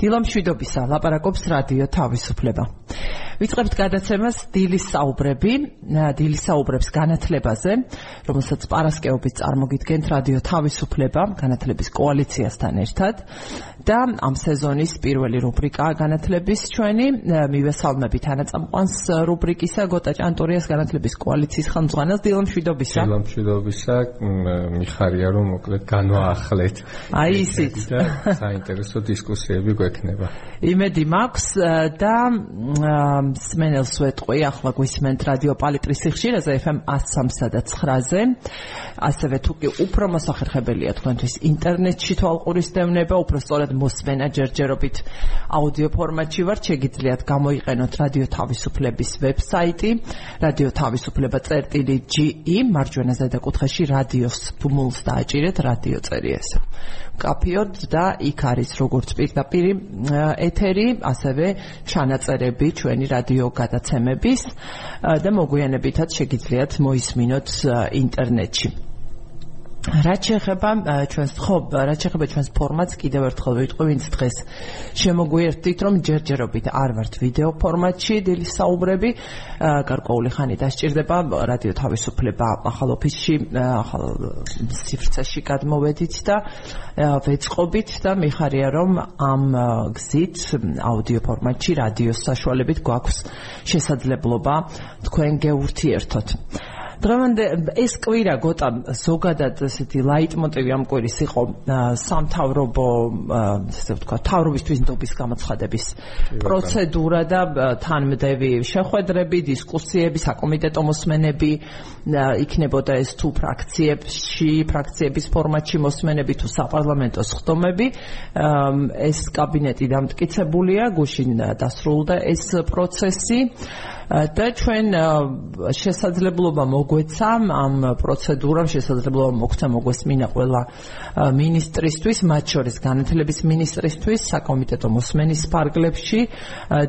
დილამშვიდობისა ლაპარაკობს რადიო თავისუფლება. ვიწყებთ გადაცემას დილის საუბრები, დილის საუბრებს განათლებაზე, რომელსაც პარასკევობით წარმოგიდგენთ რადიო თავისუფლება განათლების კოალიციასთან ერთად და ამ სეზონის პირველი რუბრიკა განათლების ჩვენი მივესალმებით თანაწამყვანს რუბრიკისა გოტა ჭანტურიას განათლების კოალიციის ხელმძღვანელს დილამშვიდობისა. დილამშვიდობისა, მიხარია რომ მოკლედ განვაახლეთ. აი ისიც საინტერესო დისკუსიები გვექნება. იმედი მაქვს და სმენელს ვეტყვი ახლა გვისმენთ რადიო პალიტრის სიხშირეზე FM 103 და 9-ზე. ასევე თუ კი უფრო მოსახერხებელია თქვენთვის ინტერნეტში თვალყურის დევნება, უფრო სწორად მოსმენა ჯერჯერობით აუდიო ფორმატში ვარ, შეგიძლიათ გამოიყენოთ რადიო თავისუფლების ვებსაიტი, რადიო თავისუფლება.ge, მარჯვენა ზედა კუთხეში რადიოს ფუმულს დააჭირეთ რადიო წერიეს. კაფიოდ და იქ არის როგორც პირდაპირ ეთერი, ასევე ჩანაწერები ჩვენი რადიო გადაცემების და მოგვიანებითაც შეგიძლიათ მოისმინოთ ინტერნეტში. რაც შეეხება ჩვენს ხო, რაც შეეხება ჩვენს ფორმატს, კიდევ ერთხელ ვიტყვი, ვინც დღეს შემოგვიერთდით, რომ ჯერჯერობით არ ვართ ვიდეო ფორმატში, დილის საუბრები, გარკვეული ხანი დასჭირდება რადიო თავისუფლება ახალ ოფისში, ახალ ციფრცაში გადმოვედით და ვეწყობით და მიხარია რომ ამ გზით აუდიო ფორმატში რადიოს საშუალებით გვაქვს შესაძლებლობა თქვენ გეურთიერთოთ. დღევანდე ეს კვირა გოტა ზოგადად ესეთი ლაიტმოტივი ამ კვირის იყო სამთავრობო ესე ვთქვა თავრობისთვის ნდობის გამოცხადების პროცედურა და თანმდევი შეხვედრები, დისკუსიები, საკომიტეტო მოსმენები იქნებოდა ეს თუ ფრაქციებში, ფრაქციების ფორმატში მოსმენები თუ საპარლამენტო სხდომები. ეს კაბინეტი დამტკიცებულია, გუშინ დასრულდა ეს პროცესი. და ჩვენ შესაძლებლობა მოგვეცა ამ პროცედურამ შესაძლებლობა მოგვეცა მოგვესმინა ყველა ministristvis მათ შორის განათლების ministristvis საკომიტეტო მოსმენის პარკლებში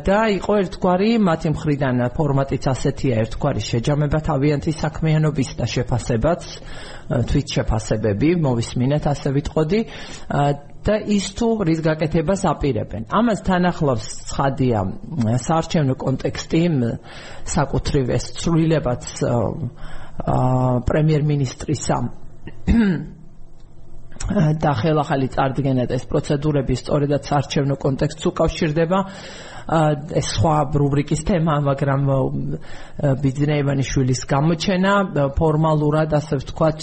და იყო ერთგვარი მათი მხრიდან ფორმატიც ასეთია ერთგვარი შეჯამება თავიანთი საქმიანობის და შეფასებაც თვით შეფასებები მოვისმინეთ ასე ვიტყოდი და ის თუ რის გაკეთებას აპირებენ. ამას თანახლავს ცხადია საარჩევნო კონტექსტი საკუთრივ ეს ცვლილებაც პრემიერ-მინისტრისა და ხელახალი წარდგენა და ეს პროცედურები სწორედაც საარჩევნო კონტექსტს უკავშირდება. ეს სხვა რუბრიკის თემა, მაგრამ ბიძინეევანიშვილის გამოჩენა ფორმალურად ასე ვთქვათ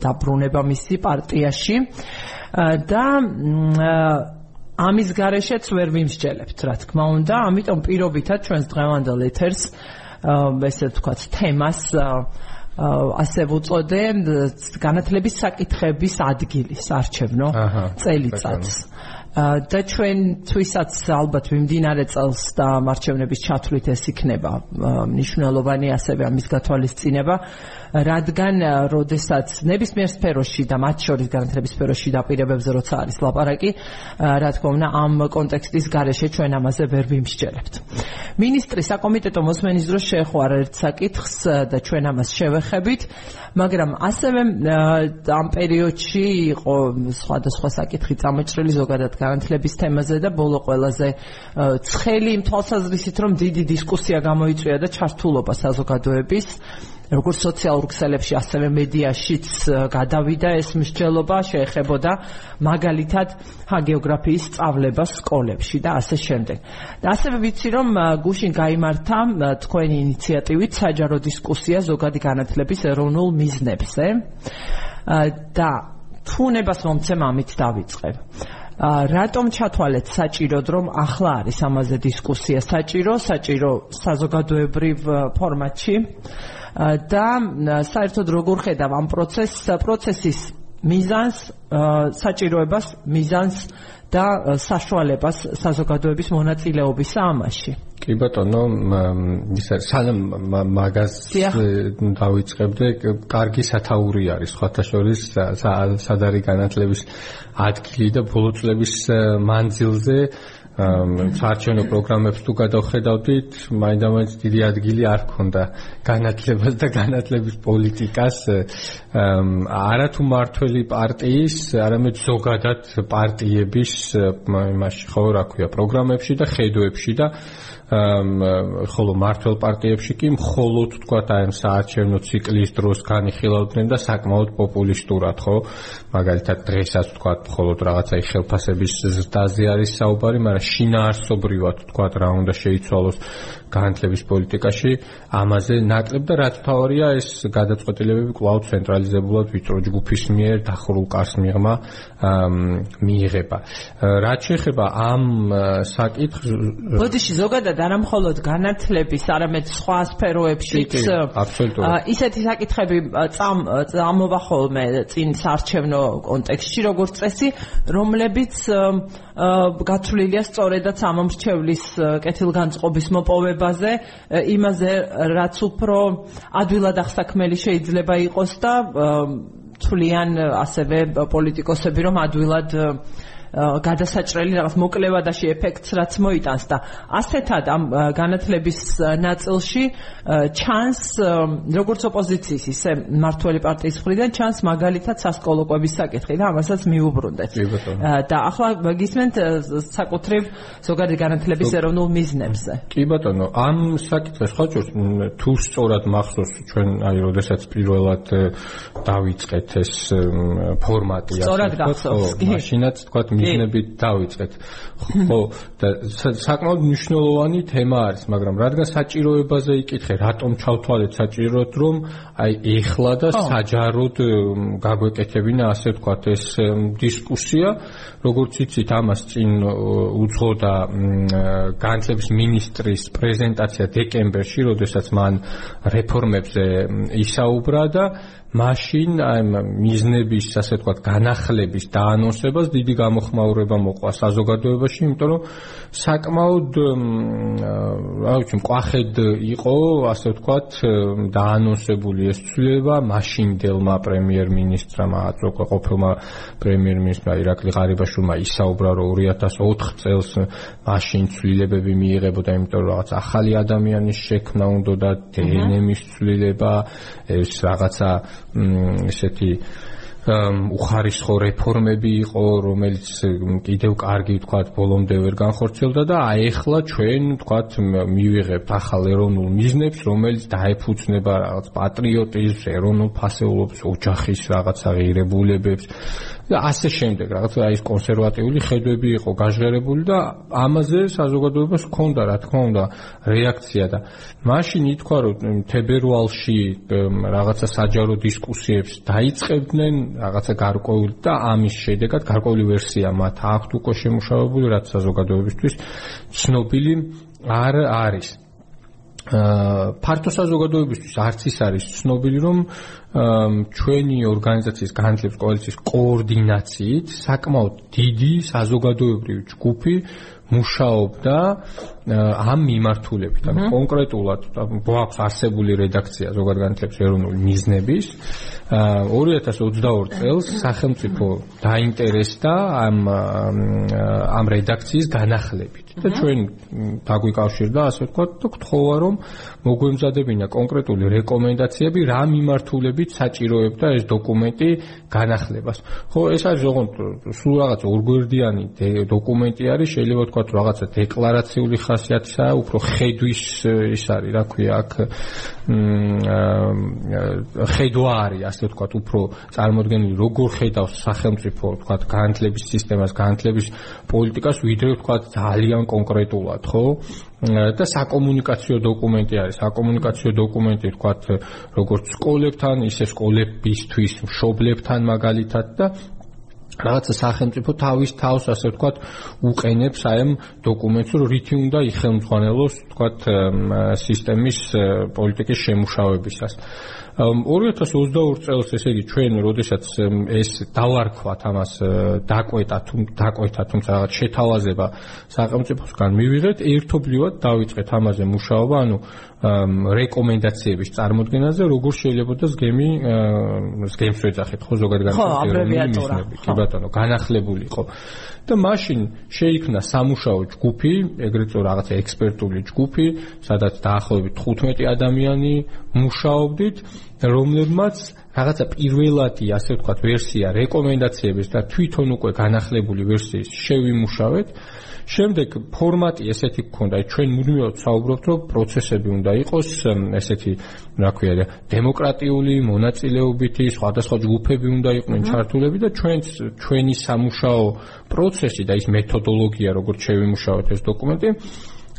დაბრუნება მისი პარტიაში. და ამის გარეშეც ვერ ვიმსჯელებთ, რა თქმა უნდა, ამიტომ პირობითად ჩვენს დღევანდელ ეთერს ესე ვთქვათ თემას ასე ვუწოდე განათლების საკითხების ადგილის არჩევნო წელიწადს. და ჩვენთვისაც ალბათ მიმდინარე წელს და მარჩევნების ჩათვლით ეს იქნება. მნიშვნელოვანი ასევე ამის გათვალისწინება რადგან როდესაც ნებისმიერ სფეროში და მათ შორის განათლების სფეროში დაპირებებზე როცა არის ლაპარაკი რა თქმა უნდა ამ კონტექსტის გარეშე ჩვენ ამაზე ვერ ვიმსჯერებთ. მინისტრი საკომიტეტო მოსმენის დროს შეეხო ერთ საკითხს და ჩვენ ამას შევეხებით მაგრამ ასევე ამ პერიოდში იყო სხვადასხვა საკითხი წამოჭრილი ზოგადად განათლების თემაზე და ბოლო ყველაზე ცხელი იმ თვალსაზრისით რომ დიდი დისკუსია გამოიწვია და ჩართულობა საზოგადოების როგორც სოციალურ ქსელებში, ასევე მედიაშიც გადავიდა ეს მსჯელობა, შეეხებოდა მაგალითად ჰაგეოგრაფიის სწავლებას სკოლებში და ასე შემდეგ. და ასევე ვიცი, რომ გუშინ გამართა თქვენი ინიციატივით საჯარო დისკუსია ზოგადი განათლების ეროვნულ მიზნებზე. და თუნებას მომცემ ამით დავიწყებ. ა რატომ ჩათვალეთ საჭიროდ რომ ახლა არის ამაზე დისკუსია საჭირო საჭირო საზოგადოებრივ ფორმატში და საერთოდ როგორ ხედავ ამ პროცესს პროცესის მიზანს საჭიროებას მიზანს და საშუალებას საზოგადოების მონაწილეობის ამაში. კი ბატონო ისა სანამ მაგას დავიწყებდე კარგი სათაური არის სხვათა შორის სადარი განათლების ადგილი და ბოლო წლების მანძილზე საარჩევნო პროგრამებს თუ გადავხედავდით, მაინდამაინც დიდი ადგილი არ ქონდა განათლებას და განათლების პოლიტიკას. არათუ მართველი პარტიის, არამედ ზოგადად პარტიების იმაში ხო რა ქვია, პროგრამებში და ხედვებში და ხოლო მართლ პარტიებში კი მხოლოდ თქვათ აი ამ საარჩევნო ციკლის დროს განიხილავდნენ და საკმაოდ პოპულისტურად ხო? მაგალითად დღესაც თქვათ მხოლოდ რაღაცა ხელფასების ზრდაზე არის საუბარი მაგრამ შინაარსობრივად თქვათ რა უნდა შეიცვალოს განათლების პოლიტიკაში ამაზე ნაკლებ და რაც თავარია ეს გადაწყვეტილებები კვლავ ცენტრალიზებულად ვიწრო ჯგუფის მიერ დახურულ კარს მიღმა მიიღება. რაც შეეხება ამ საკითხს ბოდიში ზოგადად არა მხოლოდ განათლების არამედ სხვა სფეროებშიც ისეთი საკითხები წამ წამოვა ხოლმე წინ საარჩევნო კონტექსტში როგორც წესი რომლებიც გათვლილია სწორედაც ამომრჩევლის კეთილგანწყობის მოპოვებაზე, იმაზე, რაც უფრო ადვილად ახსაქმელი შეიძლება იყოს და თვლიან ასევე პოლიტიკოსები, რომ ადვილად გადასაჭრელი რაღაც მოკლევადაში ეფექტს რაც მოიტანს და ასეთად ამ განათლების ნაწილში ჩანს როგორც ოპოზიციის ისე მართველი პარტიის მხრიდან ჩანს მაგალითად სასკოლო კვების საკითხი და ამასაც მიუბრუნდეთ. და ახლა გისმენთ საკუთრივ ზოგადი განათლების ეროვნულ მიზნებზე. კი ბატონო ამ საკითხს ხოჭოს თუ სწორად მახსოვს ჩვენ აი როდესაც პირველად დავიწყეთ ეს ფორმატი ასე ვთქვათ მაშინაც ვთქვათ მიზნებით დავიწყეთ. ხო, და საკმაოდ მნიშვნელოვანი თემა არის, მაგრამ რადგან საჭიროებაზე იკითხე, რატომ ჩავთვალეთ საჭიროდ, რომ აი ეხლა და საჯაროდ გაგვეკეთებინა ასე ვთქვათ ეს დისკუსია, როგორც იცით, ამას წინ უძღოდა განათლების მინისტრის პრეზენტაცია დეკემბერში, როდესაც მან რეფორმებზე ისაუბრა და მაშინ აი მიზნების ასე ვთქვათ განახლების დაანონსებას დიდი გამოხმაურება მოყვა საზოგადოებაში, იმიტომ რომ საკმაოდ რა ვიცი, მყახედ იყო ასე ვთქვათ დაანონსებული ეს ცვლილება. მაშინდელმა პრემიერ-მინისტრმა, აწოქა ყოფილმა პრემიერ-მინისტრმა ირაკლი ღარიბაშვილმა ისაუბრა, რომ 2004 წელს მაშინ ცვლილებები მიიღებოდა, იმიტომ რომ რაღაც ახალი ადამიანის შექმნა უნდა და დნმ-ის ცვლილება ეს რაღაცა ესეთი უხარისხო რეფორმები იყო, რომელიც კიდევ კარგი ვთქვათ, ბოლომდე ვერ განხორციელდა და აი ახლა ჩვენ ვთქვათ მივიღებთ ახალ ეროვნულ მიზნებს, რომელიც დაეფუძნება რაღაც პატრიოტიზმს, ეროვნულ ფასეულობებს, ოჯახის რაღაცა ღირებულებებს და ასე შემდეგ რაღაც აი ეს კონსერვატიული ხედვები იყო გაჟღერებული და ამაზე საზოგადოებას ჰქონდა რა თქმა უნდა რეაქცია და მაშინ ითქვა რომ თებერვალში რაღაცა საჯარო დისკუსიებს დაიწყებდნენ რაღაცა გარკვეული და ამის შედეგად გარკვეული ვერსია მათ. აქვთ უკვე შემუშავებული რაც საზოგადოებისთვის ცნობილი არ არის ფართო საზოგადოებისთვის არც ის არის ცნობილი რომ ჩვენი ორგანიზაციის განათლების კოალიციის კოორდინაციით საკმაოდ დიდი საზოგადოებრივი ჯგუფი მუშაობდა ამ მიმართულებით. ანუ კონკრეტულად გვაქვს არსებული რედაქცია ზოგადად განათლების ეროვნული მიზნების 2022 წელს სახელმწიფო დაინტერესდა ამ ამ რედაქციის განახლებით. და ჩვენ დაგვიკავშირდა ასე ვთქვათ და გთხოვა რომ მოგვემზადებინა კონკრეტული რეკომენდაციები რა მიმართულებით საჭიროებდა ეს დოკუმენტი განახლებას. ხო, ეს არის ოღონდ სულ რაღაც ორგვერდიანი დოკუმენტი არის, შეიძლება ვთქვათ რაღაცა დეკლარაციული ხასიათისაა, უფრო ხედვის ის არის, რა ქვია, აქ ხედვა არის, ასე ვთქვათ, უფრო წარმოდგენილი როგორ ხედავს სახელმწიფო, ვთქვათ, განათლების სისტემას, განათლების პოლიტიკას, ვიდრე ვთქვათ ძალიან კონკრეტულად, ხო? და საკომუნიკაციო დოკუმენტი არის. საკომუნიკაციო დოკუმენტი ვთქვათ, როგორც სკოლებთან, ისე სკოლებისთვის მშობლებთან მაგალითად და რაღაცა სახელმწიფო თავის თავს ასე ვთქვათ უყენებს აი ამ დოკუმენტს რომ რითი უნდა იხელმძღვანელოს ვთქვათ სისტემის პოლიტიკის შემუშავებისას 2022 წელს ესე იგი ჩვენ როდესაც ეს დავარქვათ ამას დაკვეტა თუ დაკვეთა თუმცა რაღაც შეთავაზება სახელმწიფოსგან მივიღეთ ერთობლივად დავიწყეთ ამაზე მუშაობა ანუ რეკომენდაციების წარმოქმნაზე როგორ შეიძლება და ზგემი ზგემს ვეძახეთ ხო ზოგადად განსაკუთრებული მიზნები. კი ბატონო განახლებულიყო და მაშინ შეიქმნა სამუშაო ჯგუფი ეგრეთ წოდებული რაღაცა ექსპერტული ჯგუფი სადაც დაახლოებით 15 ადამიანი მუშაობდით რომლებმაც რაღაცა პირველადი ასე ვთქვათ ვერსია რეკომენდაციების და თვითონ უკვე განახლებული ვერსიის შევიმუშავეთ შემდეგ ფორმატი ესეთი გქონდა, ჩვენ მუდმივად საუბრობთ, რომ პროცესები უნდა იყოს ესეთი, რა ქვია, დემოკრატიული, მონაწილეობითი, სხვადასხვა ჯგუფები უნდა იყვნენ ჩართულები და ჩვენც ჩვენი სამუშაო პროცესი და ის მეთოდოლოგია, როგორც შევიმუშავეთ ეს დოკუმენტი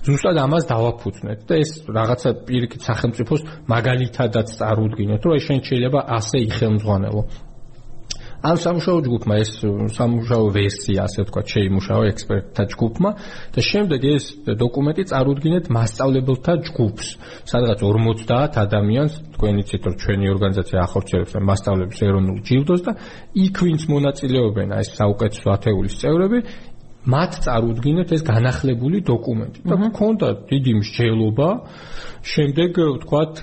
ზუსტად ამას დავაფუძნეთ და ეს რაღაცა პირიქით სახელმწიფოს მაგალითადაც წარუდგინეთ, რომ ეს შეიძლება ასე იხელმძღვანელო. ამ სამუშაო ჯგუფმა ეს სამუშაო ვერსია ასე ვთქვათ შეიმუშავა ექსპერტთა ჯგუფმა და შემდეგ ეს დოკუმენტი წარუდგინეთ მასწავლებელთა ჯგუფს. სადღაც 50 ადამიანს თქვენ იცით რომ ჩვენი ორგანიზაცია ახორციელებს მასწავლებლების ეროვნულ ჯილდოს და იქ ვინც მონაწილეობენ ეს საუკეთესო ათეულის წევრები მათ წარუდგინეთ ეს განახლებული დოკუმენტი. და გქონდა დიდი მსჯელობა შემდეგ ვთქვათ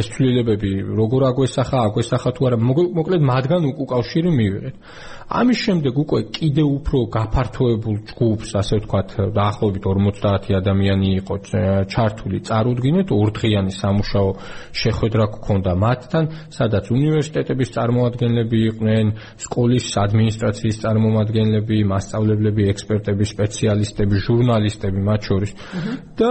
ეს ცვლილებები როგორ აგვესახა აგვესახა თუ არა მოკლედ მათგან უკავშირი მივიღეთ. ამის შემდეგ უკვე კიდე უფრო გაფართოებულ ჯგუფს ასე ვთქვათ დაახლოებით 50 ადამიანი იყო ჩართული წარუდგინეთ. ორდღიანი სამუშაო შეხვედრა გქონდა მათთან სადაც უნივერსიტეტების წარმოადგენლები იყვნენ სკოლის ადმინისტრაციის წარმომადგენლები მასწავლებლები ექსპერტები, სპეციალისტები, ჟურნალისტები მათ შორის. და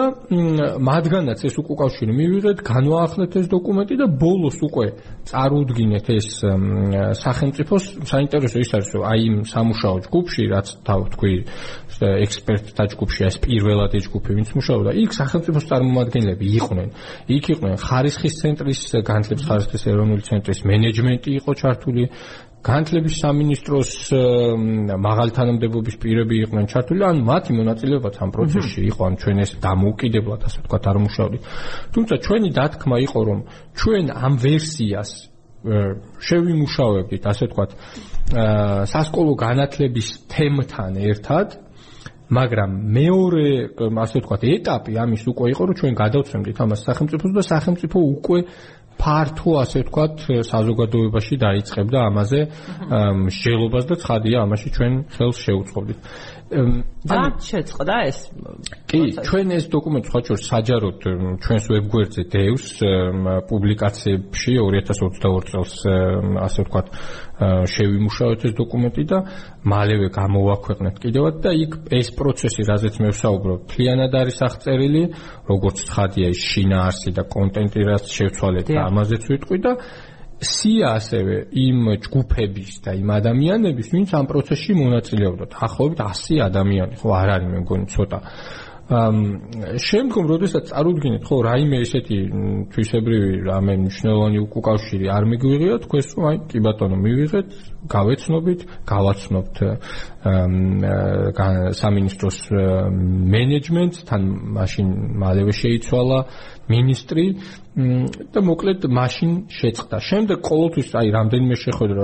მათგანაც ეს უკავშირი მივიღეთ, განვაახლეთ ეს დოკუმენტი და ბოლოს უკვე წარუდგინეთ ეს სახელმწიფოს საინტერესო ის არის, რომ აი იმ სამუშაო ჯგუფში, რაც თავთქვი ექსპერტთა ჯგუფში ეს პირველად ეს ჯგუფი ვინც მუშაობდა, იქ სახელმწიფოს წარმომადგენლები იყვნენ. იქ იყვნენ ხარისხის ცენტრის, განათლების ხარისხის ეროვნული ცენტრის მენეჯმენტი იყო ჩართული, განათლების სამინისტროს მაღალ თანამდებობის პირები იყვნენ ჩართული, ან მათი მონაწილეობაც ამ პროცესში იყო, ან ჩვენ ეს დამოუკიდებლად ასე ვთქვათ არ მუშაობდით. თუმცა ჩვენი დათქმა იყო, რომ ჩვენ ამ ვერსიას შევიმუშავებდით, ასე ვთქვათ, სასკოლო განათლების თემთან ერთად, მაგრამ მეორე, ასე ვთქვათ, ეტაპი ამის უკვე იყო, რომ ჩვენ გადავცემდით ამას სახელმწიფოს და სახელმწიფო უკვე ფართო ასე ვთქვათ საზოგადოებაში დაიწყებდა ამაზე მსჯელობას და ცხადია ამაში ჩვენ ხელს შეუწყობდით. და შეწყდა ეს კი ჩვენ ეს დოკუმენტი სხვა შორს საჯაროდ ჩვენს ვებგვერდზე დევს პუბლიკაციებში 2022 წელს ასე ვთქვათ შევიმუშავეთ ეს დოკუმენტი და მალევე გამოვაქვეყნეთ კიდევაც და იქ ეს პროცესი რაზეც მე ვსაუბრობ მთლიანად არის აღწერილი როგორც ცხადია ის შინაარსი და კონტენტი რაც შევცვალეთ და ამაზეც ვიტყვი და სია ასევე იმ ჯგუფების და იმ ადამიანების, ვინც ამ პროცესში მონაწილეობდათ. ახლობით 100 ადამიანი, ხო, არ არის მე მგონი ცოტა. ამ შემდგომ როდესაც წარუდგინეთ, ხო, რაიმე ესეთი თვისებრივი რამე მნიშვნელოვანი უკავშირი არ მიგვიღია, თქვენს რომ აი, კი ბატონო, მივიღეთ, გავეცნობით, გავაცნობთ სამინისტროს მენეჯმენტს, თან მაშინ მალევე შეიცვალა მინისტრი და მოკლედ მაშინ შეწყდა. შემდეგ ყოველთვის აი რამდენიმე შეხვედრა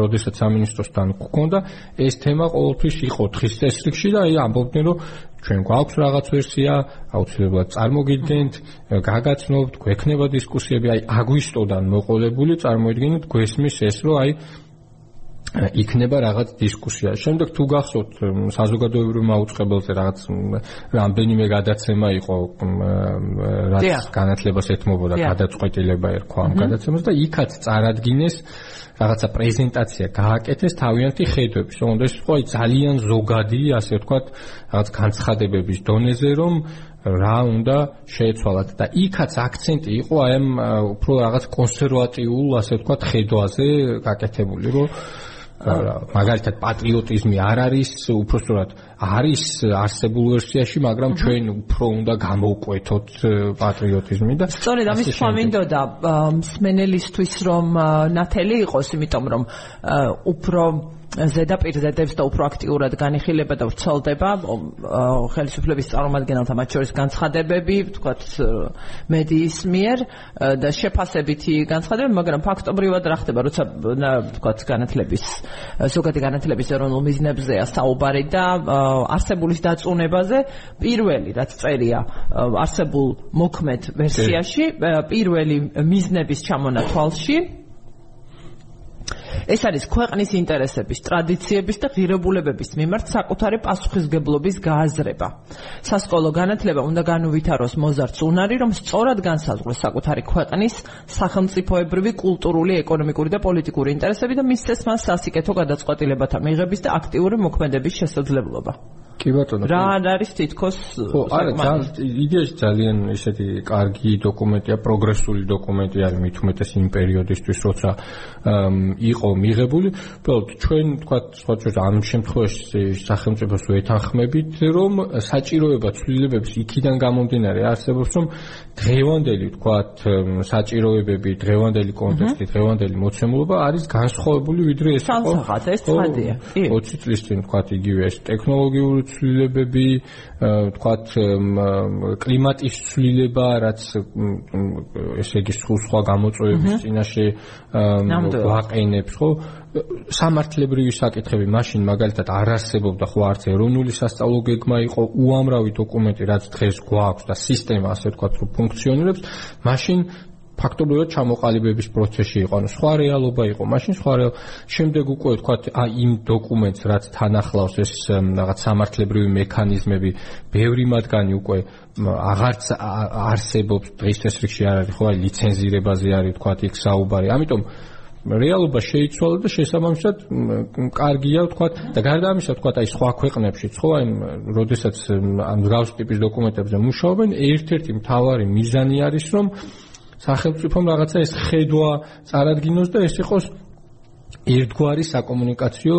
როდესაც სამინისტროსთან გქონდა, ეს თემა ყოველთვის იყო თხის წესრიგში და აი ამბობდნენ რომ ჩვენ გვაქვს რაღაც ვერსია, აუცილებლად წარმოგიდგენთ, გაგაცნობთ, გვექნება დისკუსიები, აი აგვისტოდან მოყოლებული წარმოიდგინეთ გვესმის ეს რომ აი იქნება რაღაც დისკუსია. შემდეგ თუ გახსოვთ საზოგადოებრივ მაუწყებელზე რაღაც რამდენიმე გადაცემა იყო რაც განათლებას ეთმობოდა გადაწყვეტილება ერქვა ამ გადაცემას და იქაც წარადგინეს რაღაცა პრეზენტაცია. გააკეთეს თავიანთი ხედვების. თუმცა ეს იყო ძალიან ზოგადი, ასე ვთქვათ, რაღაც განცხადებების დონეზე, რომ რა უნდა შეეცვალათ. და იქაც აქცენტი იყო აი ამ უფრო რაღაც კონსერვატიულ, ასე ვთქვათ, ხედვაზე გაკეთებული, რომ მაგალითად პატრიოტიზმი არ არის უпростоრად არის არსებულ ვერსიაში, მაგრამ ჩვენ უფრო უნდა გამოვკვეთოთ პატრიოტიზმი და სწორედ ამის სხვა მინდოდა მსმენელისთვის რომ ნათელი იყოს, იმიტომ რომ უფრო ზედაპირზე დევს და უფრო აქტიურად განიხილება და ვრცელდება ხელისუფლების წარმომადგენელთა მათ შორის განცხადებები, ვთქვათ, მედიის მიერ და შეფასებითი განცხადებები, მაგრამ ფაქტობრივად რა ხდება, როცა ვთქვათ, განათლების ზოგადი განათლების ეროვნულ მიზნებზეა საუბარი და არსებულის დაწუნებაზე, პირველი რაც წერია არსებულ მოქმედ ვერსიაში, პირველი მიზნების ჩამონათვალში ეს არის ქვეყნის ინტერესების, ტრადიციების და ღირებულებების მიმართ საკუთარი პასუხისგებლობის გააზრება. სასკოლო განათლება უნდა განუვითაროს მოზარდს უნარი, რომ სწორად განსაზღვროს საკუთარი ქვეყნის სახელმწიფოებრივი, კულტურული, ეკონომიკური და პოლიტიკური ინტერესები და მისცეს მას სასიკეთო გადაწყვეტილებათა მიღების და აქტიური მოქმედების შესაძლებლობა. კი ბატონო. რა არის თითქოს ხო, არა, ძალიან იდეაში ძალიან ესეთი კარგი დოკუმენტია, პროგრესული დოკუმენტი არის მით უმეტეს იმ პერიოდისთვის, როცა იყო მიღებული. უბრალოდ ჩვენ თქვა სხვა ჩვენ ამ შემთხვევაში სახელმწიფოს ვეთანხმებით, რომ საჭიროება ცვლილებების იქიდან გამომდინარე არსებობს, რომ დღევანდელი თქვა საჭიროებები, დღევანდელი კონტექსტი, დღევანდელი მოცემულობა არის განსხვავებული ვიდრე ეს იყო. სალსაღად ეს ცხადია. კი. 20 წლის წინ თქვა იგივე ეს ტექნოლოგიური ცვლილებები, თქვათ კლიმატის ცვლილება, რაც ესე იგი სხვა გამოწვევების წინაშე ვაყენებს, ხო? სამართლებრივი საკითხები მაშინ მაგალითად არ არსებობდა ხო არც ეროვნული სასწავლო გეგმა იყო უამრავი დოკუმენტი რაც დღეს გვაქვს და სისტემა ასე ვთქვათ რომ ფუნქციონირებს მაშინ ფაქტობრივად ჩამოყალიბების პროცესში იყო, ანუ სხვა რეალობა იყო. მაშინ სხვა შემდეგ უკვე თქვა იმ დოკუმენტს, რაც თან ახლავს ეს რაღაც სამართლებრივი მექანიზმები, ბევრი მათგანი უკვე აღარც არსებობს დღეს ეს რიგში არ არის, ხო აი ლიცენზირებაზე არის თქვა იქ საუბარი. ამიტომ რეალობა შეიცვალა და შესაბამისად კარგია თქვა და გარდა ამისა თქვა აი სხვა ქვეყნებში ხო აი როდესაც ამ გრავს ტიპის დოკუმენტებზე მუშაობენ ერთ-ერთი მთავარი მიზანი არის რომ სახელმწიფომ რაღაცა ეს ხედვა წარადგინოს და ეს იყოს ერთგვარი საკომუნიკაციო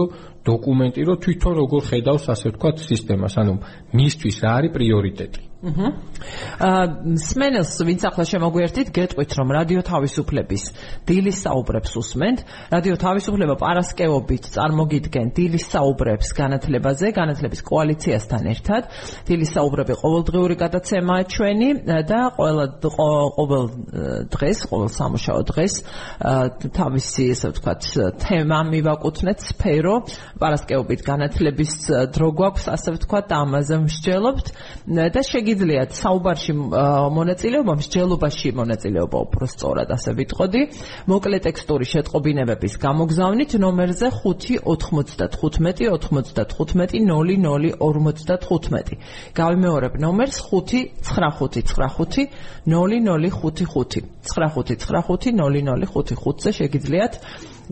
დოკუმენტი, რომ თვითონ როგორ ხედავს ასე ვთქვათ სისტემას, ანუ მისთვის რა არის პრიორიტეტი. აა სმენელს ვინც ახლა შემოგვერთით, გეტყვით რომ რადიო თავისუფლების დილის საუბრებს უსმენთ. რადიო თავისუფლება პარასკევობით წარმოგიდგენ დილის საუბრებს განათლებაზე, განათლების კოალიციასთან ერთად. დილის საუბრები ყოველდღიური გადაცემაა ჩვენი და ყველა ყოველ დღეს, ყოველ სამუშაო დღეს თავისი ესე ვთქვათ თემა მივაკუთვნეთ სფერო პარასკევობით განათლების დრო გვაქვს ასე ვთქვათ ამაზე მსჯელობთ და შეგი შეგიძლიათ საუბარში მონაწილეობა, მსჯელობაში მონაწილეობა უფრო სწორად ასე ვიტყოდი. მოკლე ტექსტური შეტყობინებების გამოგზავნით ნომერზე 595550055. გავიმეორებ ნომერს 595550055. 9595550055-ზე შეგიძლიათ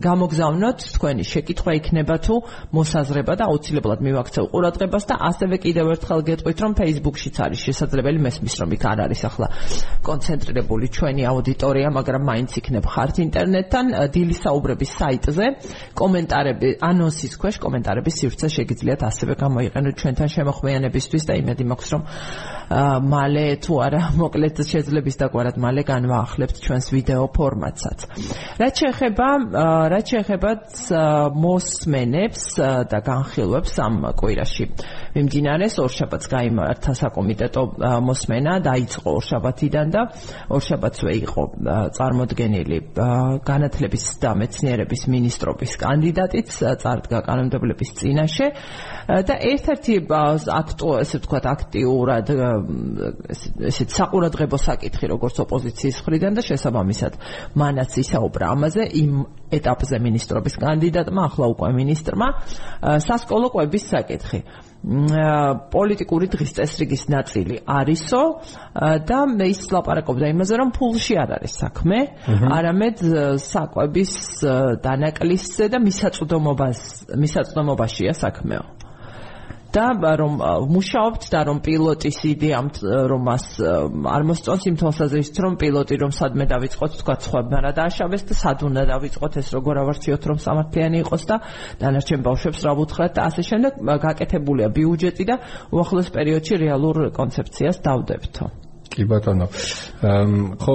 გამოგზავნოთ თქვენი შეკითხვა იქნება თუ მოსაზრება და აუცილებლად მივაქცევ ყურადღებას და ასევე კიდევ ერთხელ გეტყვით რომ Facebook-შიც არის შესაძლებელი მესმის რომ იქ არ არის ახლა კონცენტრირებული ჩვენი აუდიტორია მაგრამ მაინც იქნებ ხართ ინტერნეტთან დილის საუბრების საიტზე. კომენტარები ანონსის ქვეშ კომენტარების სივრცე შეგიძლიათ ასევე გამოიყენოთ ჩვენთან შემოხვიანებისთვის და იმედი მაქვს რომ მალე თუ არა მოკლედ შეძლებს დაგვარად მალე განვაახლებთ ჩვენს ვიდეო ფორმატსაც რაც შეეხება რაც შეეხება მოსმენებს და განხილვებს ამ კვირაში. მიმდინარეს ორშაბათს გამართა საკომიტეტო მოსმენა დაიწყო ორშაბათიდან და ორშაბათსვე იყო წარმოდგენილი განათლების და მეცნიერების ministrobis კანდიდატიც წარდგა კანონმდებლობის წინაშე. და ერთ-ერთი აქტო ესე ვთქვათ აქტიურად ესეთ საყურადღებო საკითხი როგორც ოპოზიციის მხრიდან და შესაბამისად მანაც ისაუბრა ამაზე იმ ეტაპზე ministrobis კანდიდატმა ახლა უკვე ministrმა სასკოლო კვების საკითხი. პოლიტიკური დღის წესრიგის ნაწილი არისო და მე ის ლაპარაკობდა იმაზე რომ ფულში არ არის საქმე არამედ საკვების დანაკლისზე და მისაწვდომობას მისაწვდომობაშია საქმეო და რომ მუშაობთ და რომ პილოტის იდეამ რომ მას არ მოსწონს იმ თვალსაზრისით რომ პილოტი რომ სადმე დავიწყოთ თქვა სხვებმა რა დააშავეს და სად უნდა დავიწყოთ ეს როგორ ავარჩიოთ რომ სამართლიანი იყოს და დანარჩენ ბავშვებს რა ვუთხრათ და ასე შემდეგ გაკეთებულია ბიუჯეტი და უახლოს პერიოდში რეალურ კონცეფციას დავდებთო კი ბატონო. ხო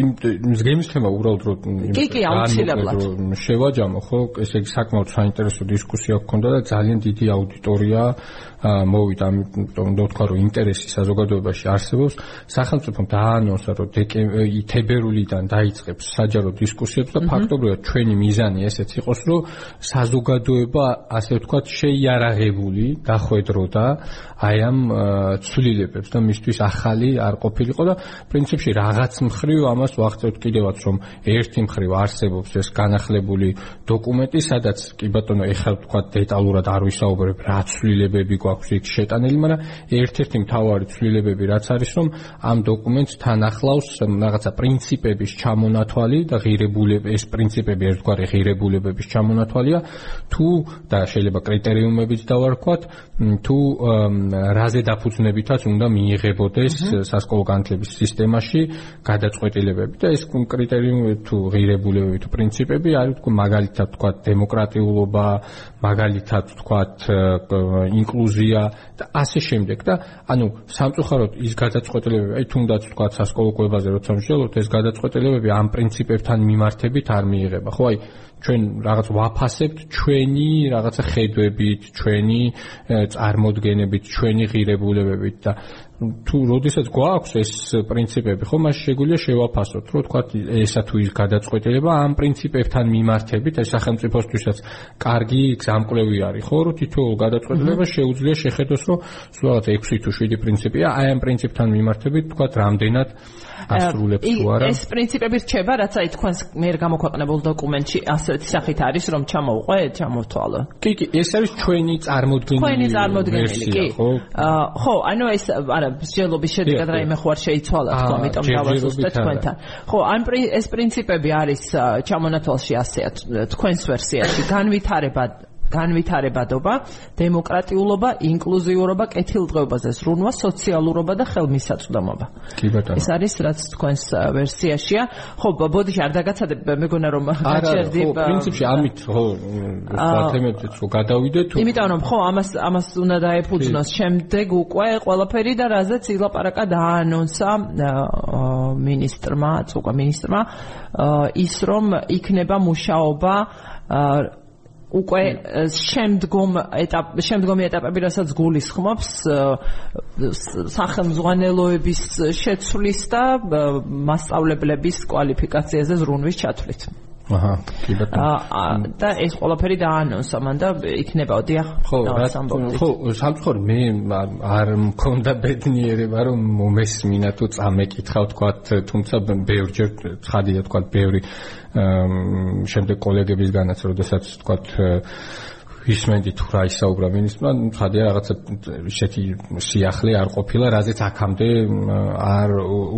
იმ მზგემის თემა უბრალოდ რო კი კი აუცილებლად შევაჯამო ხო ესე იგი საკმაოდ საინტერესო დისკუსია გქონდა და ძალიან დიდი აუდიტორია მოვიდა ამიტომ ვთქვა რომ ინტერესი საზოგადოებაში არსებობს. სახელმწიფომ დაანონსა რომ თებერვლიდან დაიწყებს საჯარო დისკუსიებს და ფაქტობრივად ჩვენი მიზანი ესეც იყოს რომ საზოგადოება ასე ვთქვა შეიარაღებული დახვედროდა აი ამ ცვლილებებს და მისთვის ახალი არ ყოფილიყო და პრინციპში რაღაც მხრივ ამას ვახცევთ კიდევაც რომ ერთი მხრივ არსებობს ეს განახლებული დოკუმენტი, სადაც კი ბატონო ეხლა თქვა დეტალურად არ ვისაუბრებ რა ცვლილებები გვაქვს იქ შეტანილი, მაგრამ ერთ-ერთი მთავარი ცვლილებები რაც არის რომ ამ დოკუმენტს თან ახლავს რაღაცა პრინციპების ჩამონათვალი და ღირებულება ეს პრინციპები ერთგვარი ღირებულებების ჩამონათვალია. თუ და შეიძლება კრიტერიუმებიც დავარქვათ თუ რაზე დაფუძნებითაც უნდა მიიღებოდეს სასკოლო განათლების სისტემაში გადაწყვეტილებები და ეს კრიტერიუმები თუ ღირებულებები თუ პრინციპები არის თქო მაგალითად თქვა დემოკრატიულობა მაგალითად თქვა ინკლუზია და ასე შემდეგ და ანუ სამწუხაროდ ის გადაწყვეტილებები აი თუნდაც თქვა სასკოლო კვებაზე როცა ვშელოთ ეს გადაწყვეტილებები ამ პრინციპებთან მიმართებით არ მიიღება. ხო აი ჩვენ რაღაც ვაფასებთ ჩვენი რაღაცა ხედვებით, ჩვენი წარმოდგენებით, ჩვენი ღირებულებებით და თუ როდესაც გვაქვს ეს პრინციპები, ხო, მას შეგვიძლია შევაფასოთ, რომ თქვა ესა თუ ის გადაწყვეტილება ამ პრინციპებთან მიმართებით, ეს სახელმწიფოსთვისაც კარგი გზამკვლევი არის, ხო, რომ თითოეულ გადაწყვეტილებას შეუძლია შეხედოს, რომ სულ რაღაც 6 თუ 7 პრინციპია, აი ამ პრინციპთან მიმართებით, თქვა რამდენად ასრულებს თუ არა. ეს პრინციპები რჩება, რაც აი თქვენს მიერ გამოქვეყნებულ დოკუმენტში ასეთი სახით არის, რომ ჩამოვყვე, ჩამოვთვალო. კი, კი, ეს არის ჩვენი წარმოდგენილი. ჩვენი წარმოდგენილი, კი. ხო, ანუ ეს არა მსჯელობის შედეგად რაიმე ხო არ შეიცვალა თქო, ამიტომ დავასუსტე თქვენთან. ხო, ან ეს პრინციპები არის ჩამონათვალში ასეა თქვენს ვერსიაში. განვითარება განვითარებადობა, დემოკრატიულობა, ინკლუზიურობა, კეთილდღეობაზე ზრუნვა, სოციალურობა და ხელმისაწვდომობა. კი ბატონო. ეს არის რაც თქვენს ვერსიაშია. ხო, ბოდიში არ დაგაცადებ, მეგონა რომ გაჩერდი. ხო, პრინციპში ამით ხო, სათემეთიც ხო გადავიდეთ. იმიტომ რომ ხო, ამას ამას უნდა დაეფუძნოს შემდეგ უკვე ყველაფერი და რაზეც ილაპარაკა დაანონსა მინისტრმა, უკვე მინისტრმა ის რომ იქნება მუშაობა უკვე შემდგომ ეტაპ შემდგომი ეტაპები რასაც გულისხმობს სახელმძღვანელოების შეცვლის და მასშტაბლებლების კვალიფიკაციაზე ზრუნვის ჩათვლით. აჰა, კი ბატონო. და ეს ყველაფერი დაანონსა მან და იქნება ოდია ხო, ხო, სამწუხაროდ მე არ მქონდა ბედნიერება რომ მომესმინა თუ წამეკითხავ თქვა, თუმცა ბევრჯერ ცხადია თქვა ბევრი შემდეგ კოლეგებისგანაც როდესაც თქვა ისმენდი თუ რა ისაუბრა მინისტრმა, ხადია რაღაცა ისეთი სიახლე არ ყოფილა, რაზეც აქამდე არ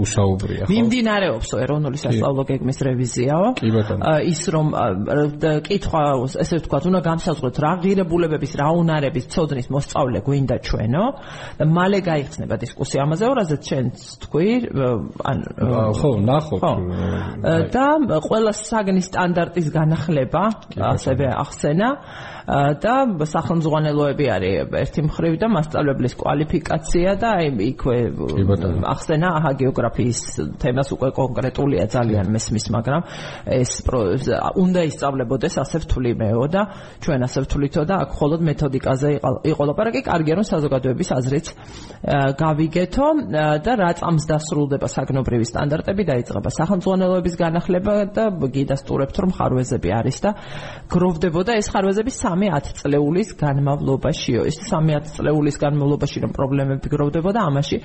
უსაუბრია, მიმდინარეობს ეროვნული სასწავლო გეგმის რევიზიაო. კი ბატონო. ის რომ კითხვა ესე ვთქვათ, უნდა გამსაზღვროთ რა ღირებულებების, რა უნარების ცოდნის მოსწავლე გვინდა ჩვენო და მალე გაიხსნება დისკუსია ამაზე, რაზეც ჩვენც თქვი, ან ხო, ნახოთ. და ყველა საგნის სტანდარტის განახლება, ასევე ახსენა. და სახელმძღვანელოები არის ერთი მხრივ და მასწავლებლის კვალიფიკაცია და აი იქვე ახსენა აჰა გეოგრაფიის თემას უკვე კონკრეტულია ძალიან მესმის მაგრამ ეს უნდა ისწავლებოდეს ასე ვთვლიმეო და ჩვენ ასე ვთვლითო და აქ მხოლოდ მეთოდიკაზე იყო ლაპარაკი კარგია რომ საზოგადოების აზრით გავიგეთო და რა წამს დასრულდება საგნობრივი სტანდარტები დაიწყება. სახელმძღვანელოების განახლება და გიდასტურებთ რომ ხარვეზები არის და გროვდებოდა ეს ხარვეზები 3-10 წლეულის განმავლობაშიო. ის 3-10 წლეულის განმავლობაში რომ პრობლემები გროვდებოდა, ამაში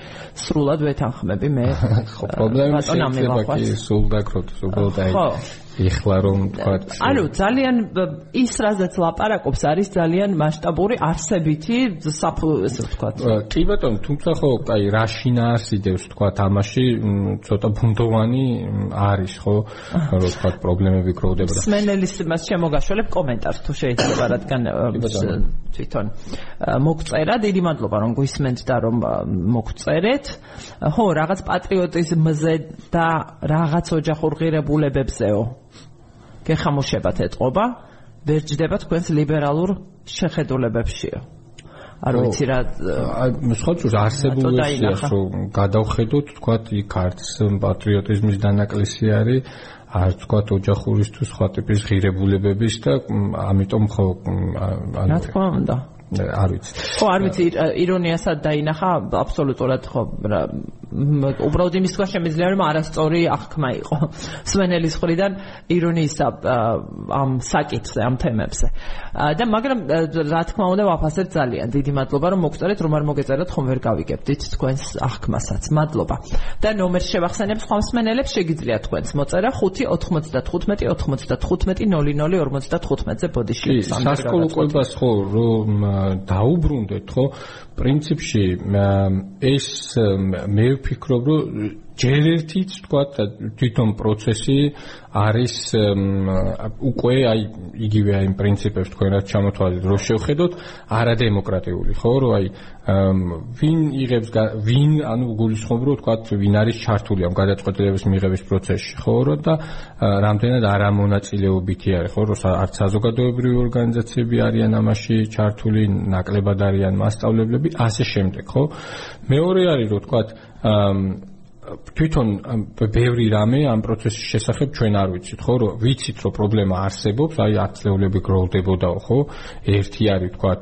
სრულად ვეთანხმები მე. ხო, პრობლემები შეიძლება კი სულ დაკროთ, უბრალოდ აი ეხლა რომ თქვათ ანუ ძალიან ის რაზეც ლაპარაკობს არის ძალიან მასშტაბური არსებითი საფუ ესე ვთქვათ? კი ბატონო თუმცა ხო აი რა შინაარსიდევს თქვათ ამაში ცოტა ბუნდოვანი არის ხო? რომ თქვათ პრობლემები გროვდება და სმენელის მას შემოგაშველებ კომენტარს თუ შეიძლება რადგან თვითონ. მოგწერა დიდი მადლობა რომ გვისმენთ და რომ მოგწერეთ ხო რაღაც პატრიოტიზმზე და რაღაც ოჯახურ ღირებულებებზეო გეხამუშებათ ეთყობა ვერ ჯდება თქვენს ლიბერალურ შეხედულებებშიო არ ვიცი რა სხვა თუ არსებული ისეა რომ გადავხედოთ თქვა იქ არც პატრიოტიზმის დანაკლისი არის არც თქვა ოჯახურის თუ სხვა ტიპის ღირებულებების და ამიტომ ხო ანუ რა თქმა უნდა. არ ვიცი. ხო, არ ვიცი, ირონიასაც დაინახა აბსოლუტურად ხო უბრალოდ იმის თქვა შემიძლია რომ არასწორი აღქმა იყო სვენელის ხრიდან ირონიის ამ საკითხზე ამ თემებზე. და მაგრამ რა თქმა უნდა ვაფასებ ძალიან დიდი მადლობა რომ მოგწერეთ რომ არ მოგეწერათ ხომ ვერ გავიგებდით თქვენს აღქმასაც. მადლობა. და ნომერს შევახსენებ სხვა მსმენელებს შეგიძლიათ თქვენს. მოწერა 5 95 95 0055-ზე ბოდიში სასკოლო ყვებას ხო რომ დაუბრუნდეთ ხო პრინციპში ეს მე ვფიქრობ რომ ჯერ ერთიც თქვა თვითონ პროცესი არის უკვე აი იგივე აი პრინციპებს თქვენ რაც ჩამოთვალეთ რომ შევხედოთ არადემოკრატიული ხო? რომ აი ვინ იღებს ვინ ანუ გულისხმობ რომ თქვა ვინ არის ჩართული ამ გადაწყვეტილების მიღების პროცესში ხო? რომ და რამდენად არამონაწილეობითი არის ხო? რომ არც საზოგადოებრივი ორგანიზაციები არიან ამაში ჩართული ნაკლებად არიან მასშტაბლებლები ასე შემდეგ ხო? მეორე არის რომ თქვა თვითონ ბევრი რამე ამ პროცესის შესახებ ჩვენ არ ვიცით, ხო, რომ ვიცით, რომ პრობლემა არსებობს, აი ათლეულები გროვდებოდაო, ხო? ერთი არის თქვათ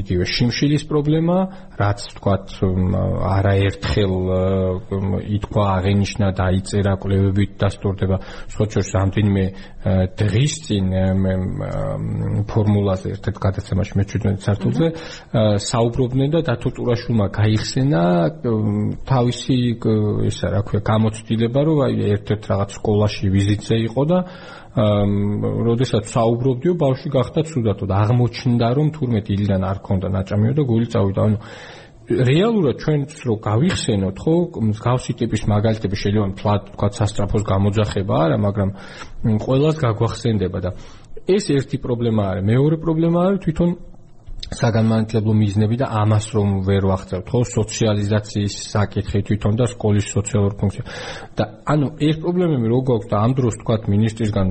იგივე შიმშილის პრობლემა, რაც თქვათ არაერთხელ ითქვა აღენიშნა და იწერა კვლევებით დასტურდება, სხვა შორის რამდენიმე დღის წინ ფორმულაზე ერთ-ერთ გადაცემაში მეჩვენეთ სართულზე საუბრობდნენ და დათო ტურაშვილმა გაიხსენა თავისი ისა რა ქვია გამოცდილება რომ აი ერთ-ერთ რაღაც სკოლაში ვიზიტზე იყო და როდესაც საუბრობდიო ბავშვი გახდა ცუდათო და აღმოჩნდა რომ თურმე დილიდან არ ქონდა ნაჭამიო და გული წავიდა. ანუ რეალურად ჩვენც რო გავიხსენოთ ხო მსგავსი ტიპის მაგალითები შეიძლება თვათ თქვა სასტრაფოს გამოძახება არა მაგრამ ყოველას გაგვახსენდება და ეს ერთი პრობლემა არის. მეორე პრობლემა არის თვითონ საგანმანათლებლო მიზნები და ამას რომ ვერ ვახცევთ ხო? სოციალიზაციის საკითხი თვითონ და სკოლის სოციალურ ფუნქცია. და ანუ ეს პრობლემები რო გვაქვს და ამ დროს თქვა მინისტრისგან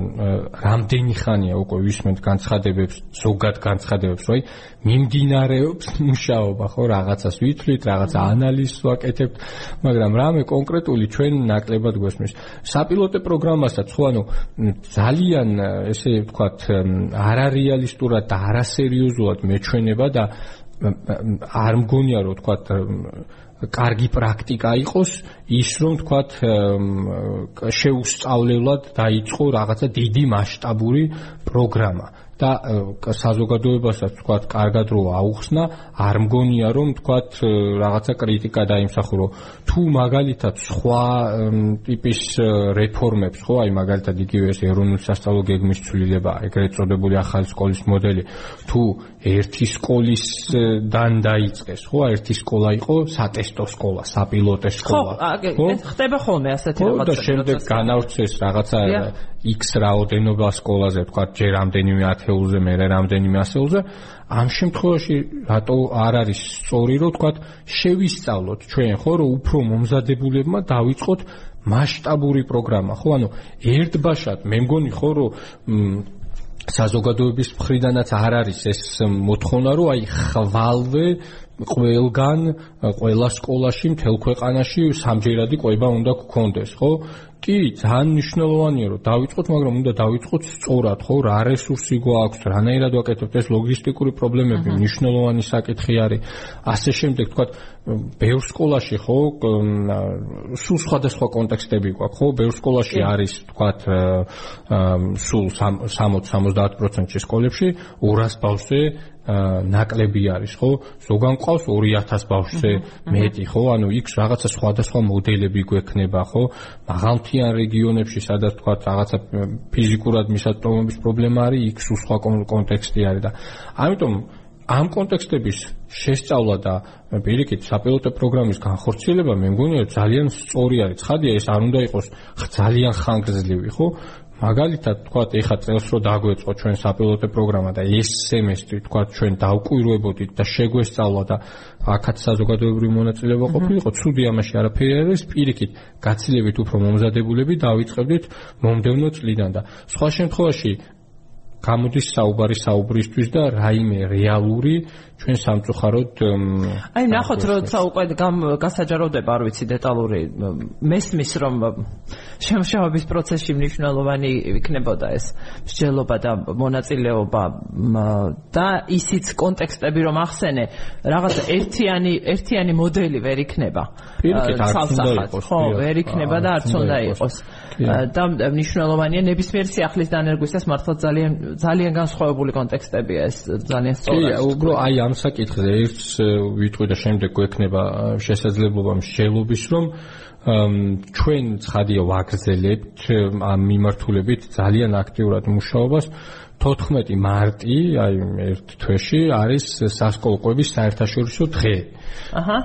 რამდენი ხანია უკვე ვისმენთ განცხადებებს ზოგად განცხადებებს რომ აი მიმდინარეობს მუშაობა ხო? რაღაცას ვითვლით რაღაცა ანალიზს ვაკეთებთ მაგრამ რამე კონკრეტული ჩვენ ნაკლებად გვესმის. საპილოტე პროგრამასაც ხო? ანუ ძალიან ესე ვთქვათ არარეალისტურად და არასერიოზულად მეჩვენება და არ მგონია რომ ვთქვათ კარგი პრაქტიკა იყოს ის რომ ვთქვათ შეუსწავლებლად დაიწყო რაღაცა დიდი მასშტაბური პროგრამა და საზოგადოებასაც თქვათ კარგად რო აუხსნა, არ მგონია რომ თქვათ რაღაცა კრიტიკა დაიმსახურო. თუ მაგალითად სხვა ტიპის რეფორმებს, ხო, აი მაგალითად იგივე ეს ეროვნული სასწავლო გეგმის ცვლილება, ეგრეთ წოდებული ახალი სკოლის მოდელი, თუ ერთი სკოლისდან დაიწყეს, ხო, ერთი სკოლა იყო სატესტო სკოლა, საპილოტე სკოლა. ხო, ხდება ხოლმე ასეთი რაღაცა. და შემდეგ განავრცეს რაღაცა X რაოდენობა სკოლაზე, თქვა ჯერ რამდენიმე ათეულზე, მე რამდენიმე ასეულზე. ამ შემთხვევაში რატო არ არის სწორი, რომ თქვა შევისწავლოთ ჩვენ, ხო, რომ უფრო მომზადებულებმა დავიწყოთ მასშტაბური პროგრამა, ხო? ანუ ერთბაშად მე მგონი ხო, რომ საზოგადოების მხრიდანაც არ არის ეს მოთხოვნა, რომ აი ხვალვე ყველგან, ყველა სკოლაში, მთელ ქვეყანაში სამჯერადი ყვება უნდა გქონდეს, ხო? კი, ძალიან მნიშვნელოვანია, რომ დავიწყოთ, მაგრამ უნდა დავიწყოთ სწორად, ხო? რა რესურსი გვაქვს, რანაირად ვაკეთებთ ეს ლოგისტიკური პრობლემები, მნიშვნელოვანი საკითხი არის. ასე შემდეგ, თქვა, ბევრ სკოლაში, ხო, სულ სხვადასხვა კონტექსტები გვაქვს, ხო? ბევრ სკოლაში არის, თქვა, სულ 60-70%-ში სკოლებში 200 ბავშვზე ნაკლები არის ხო? ზოგან ყავს 2000 ბავშვზე მეტი ხო? ანუ იქ რაღაცა სხვადასხვა მოდელები გვექნება ხო? მაღალმთიან რეგიონებში სადაც თქვა რაღაცა ფიზიკურად მისაწვდომობის პრობლემა არის, იქ სულ სხვა კონტექსტი არის და ამიტომ ამ კონტექსტების შესწავლა და პირიქით საპილოტო პროგრამის განხორციელება მე მგონია ძალიან სწორი არის. ცხადია ეს არ უნდა იყოს ძალიან ხანგრძლივი, ხო? მაგალითად თქვათ ეხა წელს რო დაგვეწყო ჩვენ საპილოტო პროგრამა და ეს სემესტრი თქვათ ჩვენ დავკვირვებოდით და შეგვესწავლა და აქაც საზოგადოებრივი მონაწილეობა ყოფილიყო ცუდი ამაში არაფერი არის პირიქით გაცილებით უფრო მომზადებულები დავიწყებდით მომდევნო წლიდან და სხვა შემთხვევაში გამოდის საუბარი საუბრისთვის და რაიმე რეალური ჩვენ სამწუხაროდ აი ნახოთ როცა უკვე გასაჯაროვდება არ ვიცი დეტალური მესმის რომ შემშავების პროცესში მნიშვნელოვანი იქნებოდა ეს მსჯელობა და მონაწილეობა და ისიც კონტექსტები რომ ახსენე რაღაცა ერთიანი ერთიანი მოდელი ვერ იქნება პირიქით ხო ვერ იქნება და არც უნდა იყოს და მნიშვნელოვანია ნებისმიერ სიახლის დანერგვისას მართლა ძალიან ძალიან განსხვავებული კონტექსტებია ეს ძალიან სწორად. კი, უბრალოდ აი ამ საკითხზე ერთს ვიტყვი და შემდეგ გვექნება შესაძლებლობა მსჯელობის რომ ჩვენ ცხადია ვაგრძელებთ ამ მიმართულებით ძალიან აქტიურად მუშაობას 14 მარტი, აი ერთ თვეში არის სასკოლო ყვების საერთაშორისო დღე. აჰა.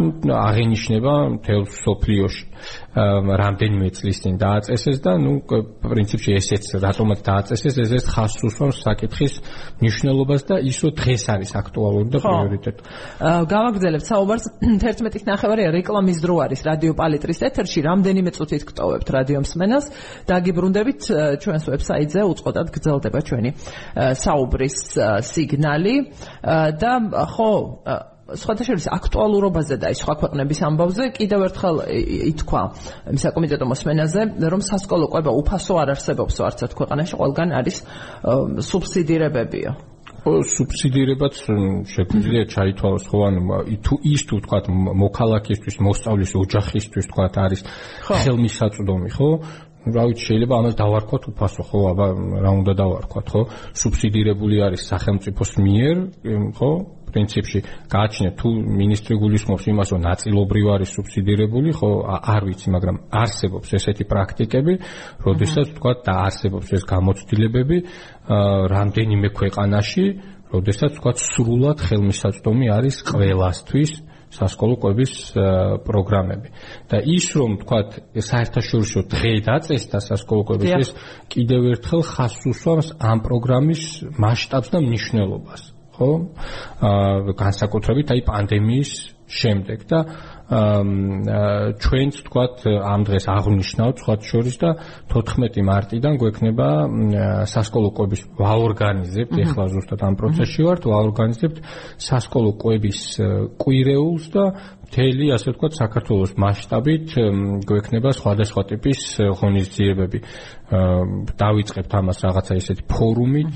აღინიშნება მთელ სოფლიოში. რამდენიმე წლის წინ დააწესეს და ნუ პრინციპში ესეც რატომაც დააწესეს ესეც ხას უსვამს საკითხის მნიშვნელობას და ისო დღეს არის აქტუალური და პრიორიტეტი. გავაგრძელებთ საუბარს 11-ის ნახევარი რეკლამის დრო არის რადიო პალიტრის ეთერში რამდენიმე წუთით გტოვებთ რადიო მსმენელს დაგიბრუნდებით ჩვენს ვებსაიტზე უწყოდად გრძელდება ჩვენი საუბრის სიგნალი და ხო სხვათა შორის აქტუალურობაზე და სხვა ქვეყნების ამბავზე კიდევ ერთხელ ითქვა საკომიტეტო მოსმენაზე რომ სასკოლო ყვება უფასო არ არსებობს არცერთ ქვეყანაში ყველგან არის სუბსიდირებებია. ო სუბსიდირებაც შეგვიძლია ჩაითვალოს ხო ანუ თუ ის თუ თქვა მოქალაქისთვის მოსწავლის ოჯახისთვის თქვა არის ხელმისაწვდომი ხო? რა ვიცი შეიძლება ამას დავარქვათ უფასო ხო? აბა რა უნდა დავარქვათ ხო? სუბსიდირებული არის სახელმწიფოს მიერ ხო პრინციპში გააჩნია თუ ministri გულისხმობს იმას რომ ნაწილობრივ არის სუბსიდირებული ხო არ ვიცი მაგრამ არსებობს ესეთი პრაქტიკები როდესაც თქვა და არსებობს ეს გამოცდილებები რამდენიმე ქვეყანაში როდესაც თქვა სრულად ხელმისაწვდომი არის ყველასთვის სასკოლო კვების პროგრამები. და ის რომ თქვათ საერთაშორისო დღე დაწესდა სასკოლო კვების ეს კიდევ ერთხელ ხას უსვამს ამ პროგრამის მასშტაბს და მნიშვნელობას ხო? აა განსაკუთრებით აი პანდემიის შემდეგ და ჩვენც თქვათ ამ დღეს აღნიშნავთ სხვა შორის და 14 მარტიდან გვექნება სასკოლო კვების ვაორგანიზებთ ეხლა ზუსტად ამ პროცესში ვართ ვაორგანიზებთ სასკოლო კვების კვირეულს და მთელი ასე ვთქვათ საქართველოს მასშტაბით გვექნება სხვადასხვა ტიპის ღონისძიებები. დავიწყებთ ამას რაღაცა ისეთი ფორუმით,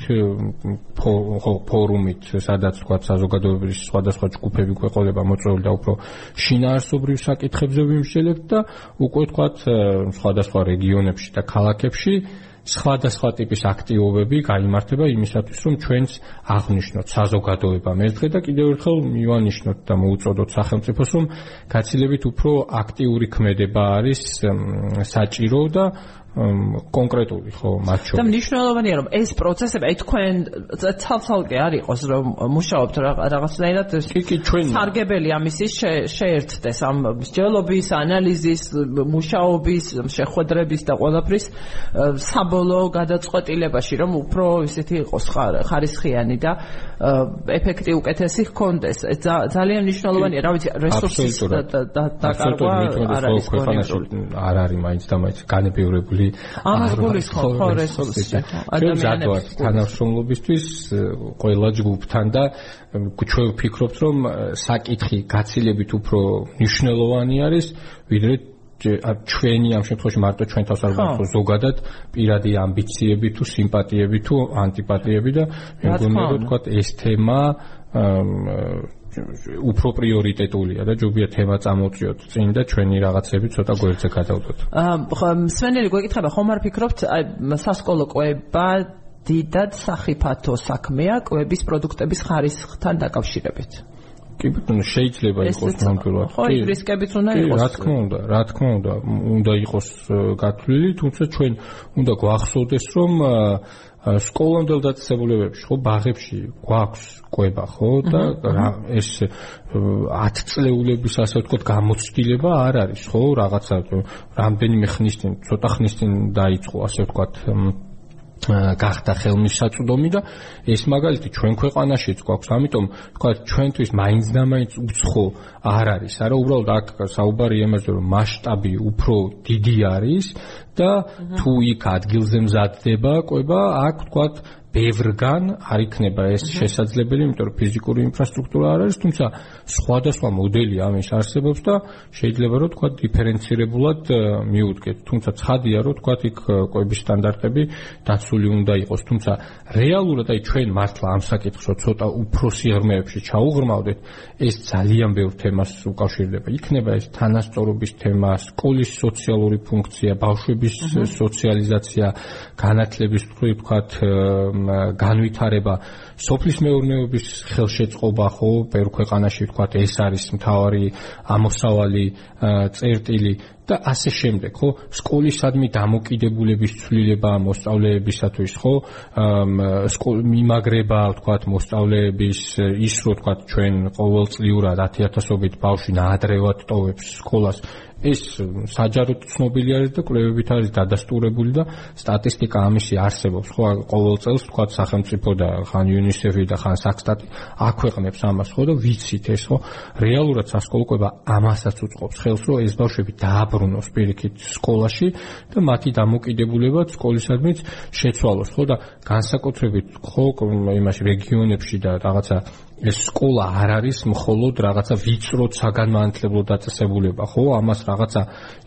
ხო ფორუმით, სადაც ვთქვათ საზოგადოების სხვადასხვა ჯგუფები გვეყოლება მოწვეული და უფრო შინაარსობრივ საკითხებზე ვიმსჯელებთ და უკვე ვთქვათ სხვადასხვა რეგიონებში და ქალაქებში სხვადასხვა ტიპის აქტივობები გამართება იმისათვის, რომ ჩვენს აღნიშნოთ საზოგადოებამ ეს დღე და კიდევ ერთხელ მივანიშნოთ და მოუწოდოთ სახელმწიფოს, რომ გაცილებით უფრო აქტიური ქმედება არის საჭირო და კონკრეტული ხო მათ შორის. და მნიშვნელოვანია რომ ეს პროცესები აი თქვენ ცალ-ცალკე არ იყოს რომ მუშაობთ რაღაცნაირად კი კი ჩვენ სარგებელი ამისის შეერთდეს ამ მსჯელობის, ანალიზის, მუშაობის, შეხვედრების და ყველაფრის საბოლოო გადაწყვეტილებაში რომ უფრო ისეთი იყოს ხარისხიანი და ეფექტი უკეთესი ჰქონდეს. ძალიან მნიშვნელოვანია, რა ვიცი, რესურსის დაკარგვა არ არის არ არის მაინც და მაინც განებივრებული არის ამას გულისხმობ ხო რესურსში ადამიანებს თანამშრომლობისთვის ყველა ჯგუფთან და ჩვენ ვფიქრობთ რომ საკითხი გაცილებით უფრო მნიშვნელოვანი არის ვიდრე ჩვენი ამ შემთხვევაში მარტო ჩვენ თავს არ ვახო ზოგადად პირადი ამბიციები თუ სიმპათიები თუ ანტიპათიები და მე მგონია რომ თქვა ეს თემა უფრო პრიორიტეტულია და ჯობია თემა წამოწიოთ წინ და ჩვენი რაღაცები ცოტა გვერდზე გადავდოთ. აა სვენელი გვეკითხება ხომ არ ფიქრობთ აი სასკოლო კვება დიდად სახიფათო საქმეა კვების პროდუქტების ხარისხთან დაკავშირებით? კი ბატონო შეიძლება იყოს ნამდვილად. ხო, რისკებიც უნდა იყოს. რა თქმა უნდა, რა თქმა უნდა, უნდა იყოს გათვლილი, თუმცა ჩვენ უნდა გვახსოვდეს რომ სკოლამდელ დაწესებულებებში ხო ბაღებში გვაქვს ყვება ხო და ეს 10 წლეულების ასე ვთქვათ გამოცდილება არ არის ხო რაღაცა რამდენიმე ხნის წინ ცოტა ხნის წინ დაიწყო ასე ვთქვათ გახდა ხელმისაწვდომი და ეს მაგალითი ჩვენ ქვეყანაშიც გვაქვს. ამიტომ თქვა ჩვენთვის მაინც და მაინც უცხო არ არის. არა უბრალოდ აქ საუბარია იმაზე რომ მასშტაბი უფრო დიდი არის და თუ იქ ადგილზე მზადდება ყვება, აქ თქვა ბევრგან არ იქნება ეს შესაძლებელი, იმიტომ რომ ფიზიკური ინფრასტრუქტურა არ არის, თუმცა სხვადასხვა მოდელი ამის არსებობს და შეიძლება რომ თქვა დიფერენცირებულად მიუდგეთ. თუმცა ცხადია რომ თქვა იქ კვების სტანდარტები დაცული უნდა იყოს, თუმცა რეალურად აი ჩვენ მართლა ამ საკითხს ცოტა უფრო სიღრმეებში ჩაუღრმავდეთ, ეს ძალიან ბევრ თემას უკავშირდება. იქნება ეს თანასწორობის თემა, სკოლის სოციალური ფუნქცია, ბავშვების სოციალიზაცია, განათლების თქვა განვითარება, სოფლის მეურნეობის ხელშეწყობა, ხო, ბევრ ქვეყანაში თქვა ეს არის მთავარი ამოსავალი წერტილი და ასე შემდეგ, ხო? სკოლისადმი დამოკიდებულების ცვლილება მოსწავლეებისათვის, ხო? სკოლ მიმაგრება, თქვა, მოსწავლეების ის, რომ თქვა, ჩვენ ყოველწლიურად 10000ობით ბავშვი ნაადრევად ტოვებს სკოლას, ეს საჯაროდ ცნობილი არის და კვლევებით არის დადასტურებული და სტატისტიკა ამისი არსებობს ხო ყოველ წელს თქვა სახელმწიფო და ხან UNICEF-ი და ხან საქსტატი აქვეყნებს ამას ხო და ვიცით ეს ხო რეალურად სასკოლოება ამასაც უწყობს ხელს რომ ეს ბავშვები დააბრუნოს პირიქით სკოლაში და მათი დამოკიდებულება სკოლისადმიც შეცვალოს. ხო და განსაკუთრებით ხო იმაში რეგიონებში და რაღაცა ეს სკოლა არ არის მხოლოდ რაღაცა ვიწრო საგანმანათლებლო დაწესებულება, ხო? ამას რაღაცა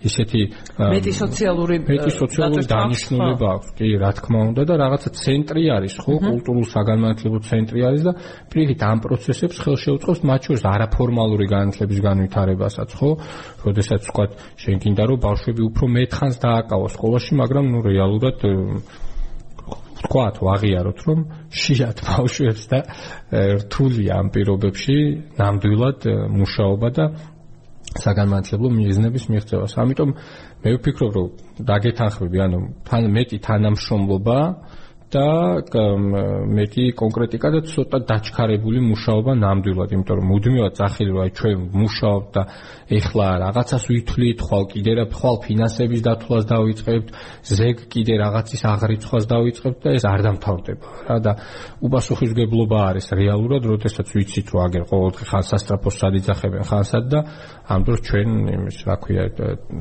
ისეთი მეტი სოციალური მეტი სოციალური დანიშნულება აქვს, კი, რა თქმა უნდა და რაღაცა ცენტრი არის, ხო? კულტურულ საგანმანათლებლო ცენტრი არის და პირიქით ამ პროცესებს ხელშეუწყობს მათ შორის არაფორმალური განათლების განვითარებასაც, ხო? როდესაც თქვა შენ გინდა რომ ბავშვები უფრო მეთხანს დააკავოს სკოლაში, მაგრამ ნუ რეალურად ვთქვათ, ვაღიაროთ, რომ შეათ ბავშვებს და რთული ამ პირობებში ნამდვილად მუშაობა და საგანმანათლებლო მიზნების მიღწევას. ამიტომ მე ვფიქრობ, რომ დაგეთანხმები, ანუ თან მეტი თანამშრომლობა და მეტი კონკრეტიკა და ცოტა დაჩქარებული მუშაობა ნამდვილად, იმიტომ რომ მუდმივად ძახილი რომ აი ჩვენ მუშაობ და ეხლა რაღაცას ვითვლით, ხვალ კიდე რა ხვალ ფინანსების დათვლას დავიწყებთ, ზეგ კიდე რაღაცის აღრიცხვას დავიწყებთ და ეს არ დამთავრდება რა და უპასუხისგებლობა არის რეალურად, როდესაც ვიცით რომ აგერ ყოველდღე ხან სასტრაფოს სადიძახებენ ხანსად და ამ დროს ჩვენ იმის რა ქვია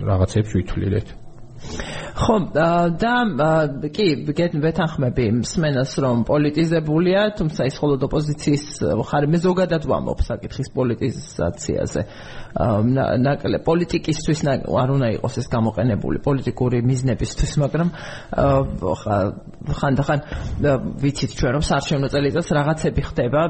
რაღაცებს ვითვლით. ხო და კი ვეთანხმები მსმენას რომ პოლიტიზებულია თუმცა ის მხოლოდ ოპოზიციის ხარი მე ზოგადად ვამბობ საკითხის პოლიტიზაციაზე ნაკლე პოლიტიკისთვის არ უნდა იყოს ეს გამოყენებული პოლიტიკური მიზნებისთვის მაგრამ ხანდახან ვიცით ჩვენ რომ საარჩევნო წელიწადს რაღაცები ხდება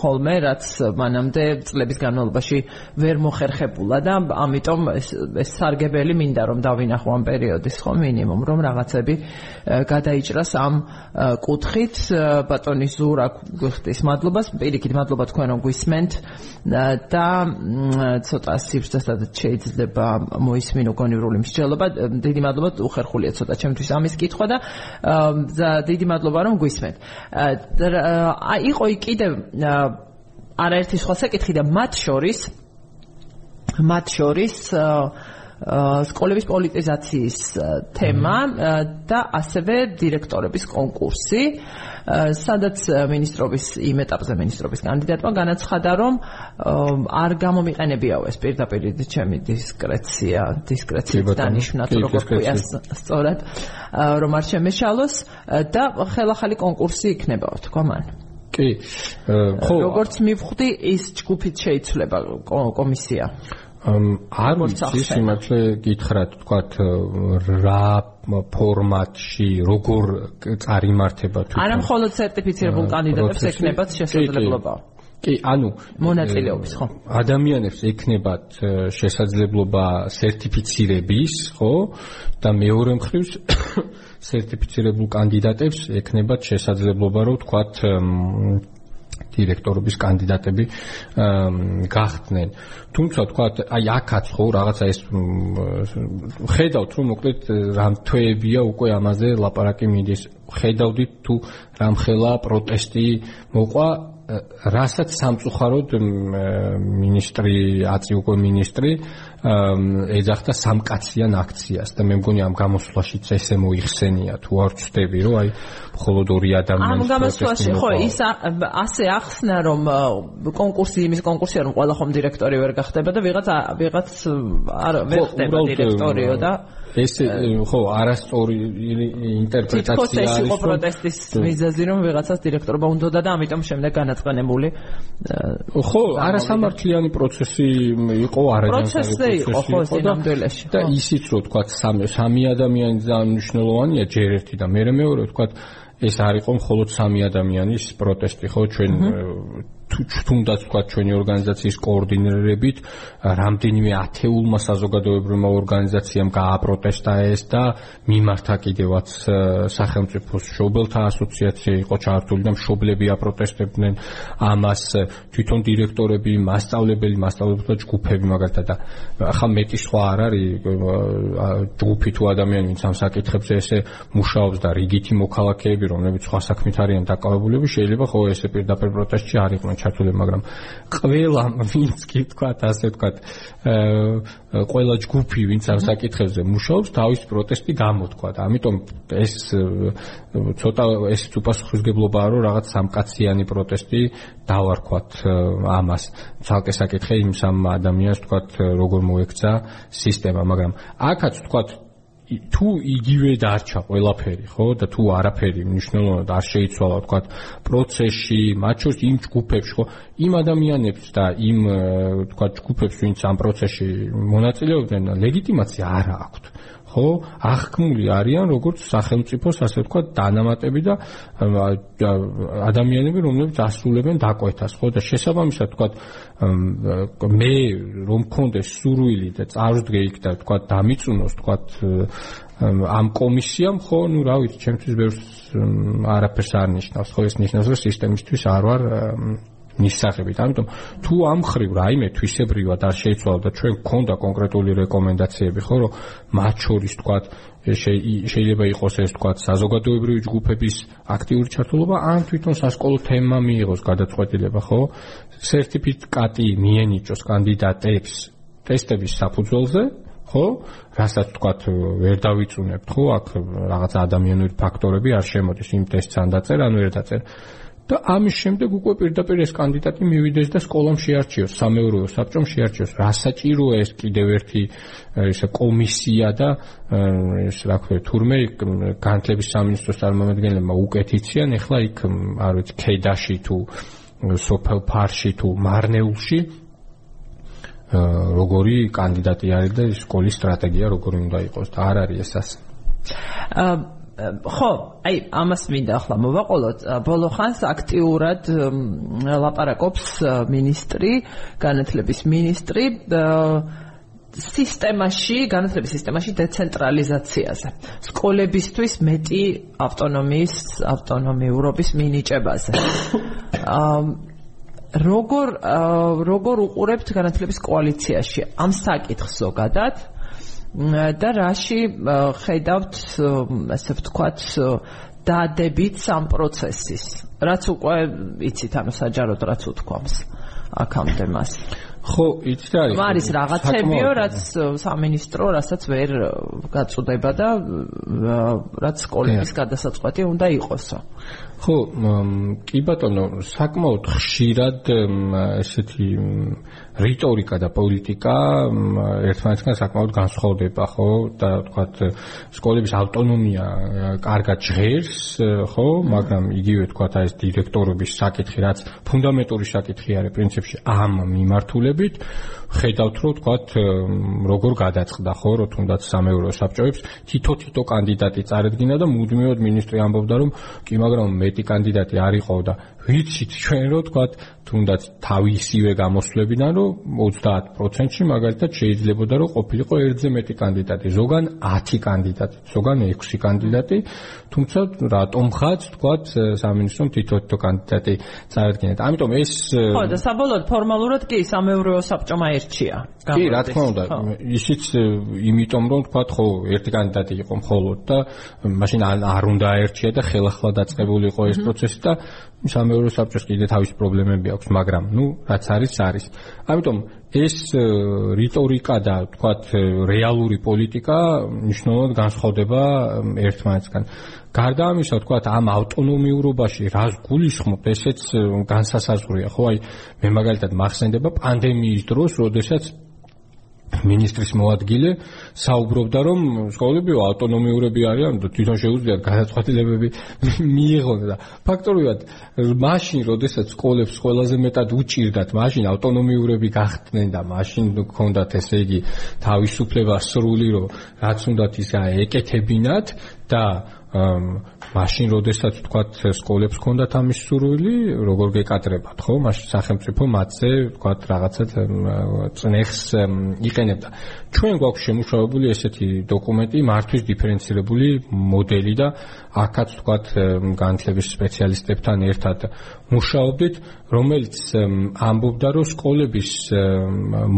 ხოლმე რაც მანამდე წლების განმავლობაში ვერ მოხერხებულა და ამიტომ ეს ეს სარგებელი მინდა რომ დავინახო ამ პერიოდის ხო მინიმუმ რომ რაღაცები გადაიჭრას ამ კუთხით ბატონი ზურა გვიხდის მადლობას პირიქით მადლობა თქვენ რომ გვისმენთ და ცოტა სიბრძნესაც შეიძლება მოისმინო გონივრული მსჯელობა. დიდი მადლობა უხერხულია ცოტა ჩემთვის ამის კითხვა და დიდი მადლობა რომ გვისმენთ. აი იყო კიდევ არაერთი სხვა საკითხი და მათ შორის მათ შორის სკოლების პოლიტიზაციის თემა და ასევე დირექტორების კონკურსი სადაც ministrobis იმ ეტაპზე ministrobis კანდიდატმა განაცხადა რომ არ გამომიყენებიაო ეს პირდაპირ ჩემი დისკრეცია დისკრეცია დანიშნა თუ როგორ ქვია სწორად რომ არ შემეშალოს და ხელახალი კონკურსი იქნებაო თქვა მან. კი ხო როგორც მივხვდი ის ჯგუფით შეიცვლება კომისია. არ ვიცი სიმართლე გითხრათ თქვათ რა ფორმატში როგორ წარიმართება თვითონ არა მხოლოდ სერტიფიცირებულ კანდიდატებს ექნებათ შესაძლებლობა. კი ანუ მონაწილეობის ხო? ადამიანებს ექნებათ შესაძლებლობა სერტიფიცირების ხო? და მეორე მხრივ სერტიფიცირებულ კანდიდატებს ექნებათ შესაძლებლობა რომ თქვათ დირექტორობის კანდიდატები გახდნენ. თუმცა თქვა აი აქაც ხო რაღაცა ეს ხედავთ რომ მოკლედ რამ თვეებია უკვე ამაზე ლაპარაკი მიდის. ხედავდით თუ რამხელა პროტესტი მოყვა რასაც სამწუხაროდ მინისტრი აწი უკვე მინისტრი ეძახდა სამკაციან აქციას და მე მგონი ამ გამოსვლაშიც ესე მოიხსენია თუ არ ვწდები რომ აი მხოლოდ ორი ადამიანის ამ გამოსვლაში ხო ის ასე ახსნა რომ კონკურსი იმის კონკურსია რომ ყველა ხომ დირექტორი ვერ გახდება და ვიღაც ვიღაც არ ვერ ხდება დირექტორიო და ეს ხო არასწორი ინტერპრეტაცია არის. ეს პროტესტის მიზეზი რომ ვიღაცას დირექტორობა უნდა და ამიტომ შემდეგ განაწყენებული. ხო, არასამართლიანი პროცესი იყო არაჯანსაღი პროცესი იყო ხო სინამდვილეში. და ისიც რო თქვა სამი სამი ადამიანი ძალიან მნიშვნელოვანია ჯერ ერთი და მეორე მეორე თქვა ეს არ იყო მხოლოდ სამი ადამიანის პროტესტი ხო ჩვენ თუნდაც თქვა ჩვენი ორგანიზაციის კოორდინირებით რამდენიმე ათეულმა საზოგადოებრივმა ორგანიზაციამ გააპროტესტა ეს და მიმართა კიდევაც სახელმწიფოს შობელთა ასოციაცია იყო ჩართული და მშობლები აპროტესტებდნენ ამას. თვითონ დირექტორები, მასწავლებელი, მასწავლებელთა ჯგუფები მაგალითად. და ახლა მეტი სხვა არ არის ჯგუფი თუ ადამიანი ვინც ამ საკითხებზე ესე მუშაობს და რიგითი მოქალაქეები რომლებიც სხვა საქმით არიან დაკავებულები შეიძლება ხო ესე პირდაპირ პროტესტში არ იყვნენ ჩართული, მაგრამ ყველა ვინც კი თქვა, ასე თქვა, ყველა ჯგუფი, ვინც ამ საკითხებზე მუშაობს, თავის პროტესტი გამოთქვა და ამიტომ ეს ცოტა ეს უპასუხისგებლობაა, რომ რაღაც სამკაციანი პროტესტი დავარქვათ ამას. ცალკე საკითხი იმ სამ ადამიანს თქვა, როგორ მოექცა სისტემა, მაგრამ აქაც თქვა თუ იგივე დარჩა ყველაფერი, ხო? და თუ არაფერი მნიშვნელოვნად არ შეიცვალა, თქვა, პროცესში, მათ შორის იმ ჯგუფებში, ხო? იმ ადამიანებს და იმ თქვა ჯგუფებს, ვინც ამ პროცესში მონაწილეობდნენ, ლეგიტიმაცია არ აქვთ. ხო? აღქმული არიან როგორც სახელმწიფოს ასე ვთქვათ დანამატები და ადამიანები რომლებიც ასრულებენ დაკვეთას ხო? და შესაბამისად ვთქვათ მე რომ მქონდეს სურვილი და წარვდგე იქ და ვთქვათ დამიწუნოს ვთქვათ ამ კომისიამ ხო? ნუ რა ვიცი ჩემთვის ბევრს არაფერს არ ნიშნავს ხო? ეს ნიშნავს რომ სისტემისთვის არ ვარ მისაღებით. ამიტომ თუ ამ ხრივ რაიმე თვისებრივად არ შეიცვალა და ჩვენ გქონდა კონკრეტული რეკომენდაციები, ხო, რომ მათ შორის თქვათ შეიძლება იყოს ეს თქვათ საზოგადოებრივი ჯგუფების აქტიური ჩართულობა, ან თვითონ სასკოლო თემა მიიღოს გადაწყვეტილება, ხო? სერტიფიკატი მიენიჭოს კანდიდატებს ტესტების საფუძველზე, ხო? რასაც თქვათ ვერ დავიწუნებთ, ხო? აქ რაღაც ადამიანური ფაქტორები არ შემოდის იმ ტესტს ან დაწერა, ან ვერ დაწერა. და ამის შემდეგ უკვე პირდაპირ ეს კანდიდატი მივიდეს და სკოლამ შეარჩიოს, სამეურვეო საბჭომ შეარჩიოს. რა საჭიროა ეს კიდევ ერთი ესე კომისია და ეს რა ქვია, თურმე განათლების სამინისტროს წარმომადგენლებმა უკეთიციან, ეხლა იქ არ ვიცი, ქედაში თუ სოფელ ფარში თუ მარნეულში როგორი კანდიდატი არის და სკოლის სტრატეგია როგორი უნდა იყოს და არ არის ეს ასე. აა ხო, აი ამას მინდა ახლა მოვაყოლოთ. ბოლო ხანს აქტიურად ლაპარაკობს ministri, განათლების ministri სისტემაში, განათლების სისტემაში დეცენტრალიზაციაზე. სკოლებისთვის მეტი ავტონომიის, ავტონომიურობის მინიჭებაზე. აა როგორ როგორ უყურებთ განათლების კოალიციაში ამ საკითხს ზოგადად? და რაში ხედავთ ასე ვთქვათ დადებით სამ პროცესის. რაც უკვე იცით ანუ საჯაროდ რაც უთქვამს აქამდე მას. ხო იცით არის არის რაღაცებიო რაც სამინისტრო რასაც ვერ გაწუდება და რაც სკოლების გადასაწყვეტი უნდა იყოსო ხო კი ბატონო საკმაოდ ხშირად ესეთი რიტორიკა და პოლიტიკა ერთმანეთთან საკმაოდ განსხვავდება, ხო? და თქვათ სკოლების ავტონომია კარგად ჟღერს, ხო? მაგრამ იგივე თქვათ აი ეს დირექტორობის საკითხი, რაც ფუნდამენტური საკითხი არის პრინციპში ამ მიმართულებით, ხედავთ რომ თქვათ როგორ გადაწყდა, ხო? რომ თუნდაც სამეურო საბჭოებს თითო-თითო კანდიდატი წარედგინა და მუდმივად მინისტრი ამბობდა რომ კი, მაგრამ მეტი კანდიდატი არ იყო და ვიცით ჩვენ რომ თქვათ თუნდაც თავისივე გამოსვლებიდან რომ 30%-ში მაგალითად შეიძლებოდა რომ ყოფილიყო ერთზე მეტი კანდიდატი, ზოგან 10 კანდიდატი, ზოგან 6 კანდიდატი, თუმცა რატომღაც თქვათ სამინისტრომ თითო-თითო კანდიდატი წარადგინა. ამიტომ ეს ხო და საბოლოოდ ფორმალურად კი სამეურვეო საბჭომა ერთია. კი, რა თქმა უნდა, ისიც იმიტომ რომ თქვა ხო, ერთი კანდიდატი იყო მხოლოდ და მაშინ არ უნდა აერჩია და ხელახლა დაწყებულიყო ეს პროცესი და სამეურო საბჭოს კიდე თავის პრობლემები აქვს, მაგრამ ნუ რაც არის, არის. ამიტომ ეს რიტორიკა და თქვათ რეალური პოლიტიკა მნიშვნელოვნად განსხვავდება ერთმანეთსგან. გარდა ამისა, თქვათ ამ ავტონომიურობაში რას გულისხმობ, ესეც განსასაზღვრია, ხო? აი მე მაგალითად მახსენდება პანდემიის დროს, როდესაც ministris მოადგილე საუბრობდა რომ სკოლები ავტონომიურები არიან და თვითონ შეუძლიათ განაცხადებები მიიღონ და ფაქტობრივად მაშინ როდესაც სკოლებს ყველაზე მეტად უჭირდათ მაშინ ავტონომიურები გახდნენ და მაშინ გქონდათ ესე იგი თავისუფლება სრული რომ რაც უნდათ ის ეკეთებინათ და მაშინ როდესაც თქვათ სკოლებს ქონდათ ამის სურვილი, როგორ გეკადრებათ, ხო? მაშინ სახელმწიფო მათზე თქვათ რაღაცა წნეხს იყენებდა. ჩვენ გვაქვს შემუშავებული ესეთი დოკუმენტი, მართვის დიფერენცირებული მოდელი და აქაც თქვათ განათლების სპეციალისტებთან ერთად მუშაობდით, რომელიც ამბობდა, რომ სკოლების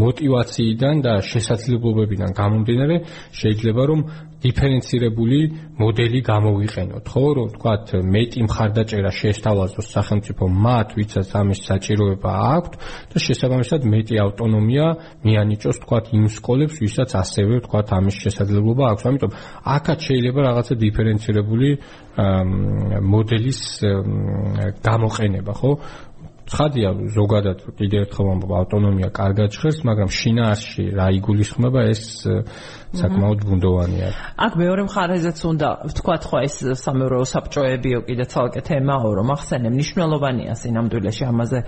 мотиваციიდან და შესაძლებლობებიდან გამომდინარე შეიძლება რომ დიფერენცირებული მოდელი გამოვიყენოთ, ხო, რომ ვთქვათ, მეტი მხარდაჭერა შეესთავაზოს სახელმწიფო მათ, ვისაც ამის საჭიროება აქვთ და შესაბამისად მეტი ავტონომია მიანიჭოს ვთქვათ იმ სკოლებს, ვისაც ასევე ვთქვათ ამის შესაძლებლობა აქვს. ამიტომ აქაც შეიძლება რაღაცა დიფერენცირებული მოდელის გამოყენება, ხო? ცხადია ზოგადად კიდე ერთხელ ვამბობ ავტონომია კარგად ჟღერს, მაგრამ შინაარსში რა იგულისხმება ეს საკმაოდ ბუნდოვანია. აქ მეორე მხარეზეც უნდა ვთქვათ ხო ეს სამეურვეო საბჭოებიო კიდე ცალკე თემაა რომ ახსენე მნიშვნელოვანია სინამდვილეში ამაზე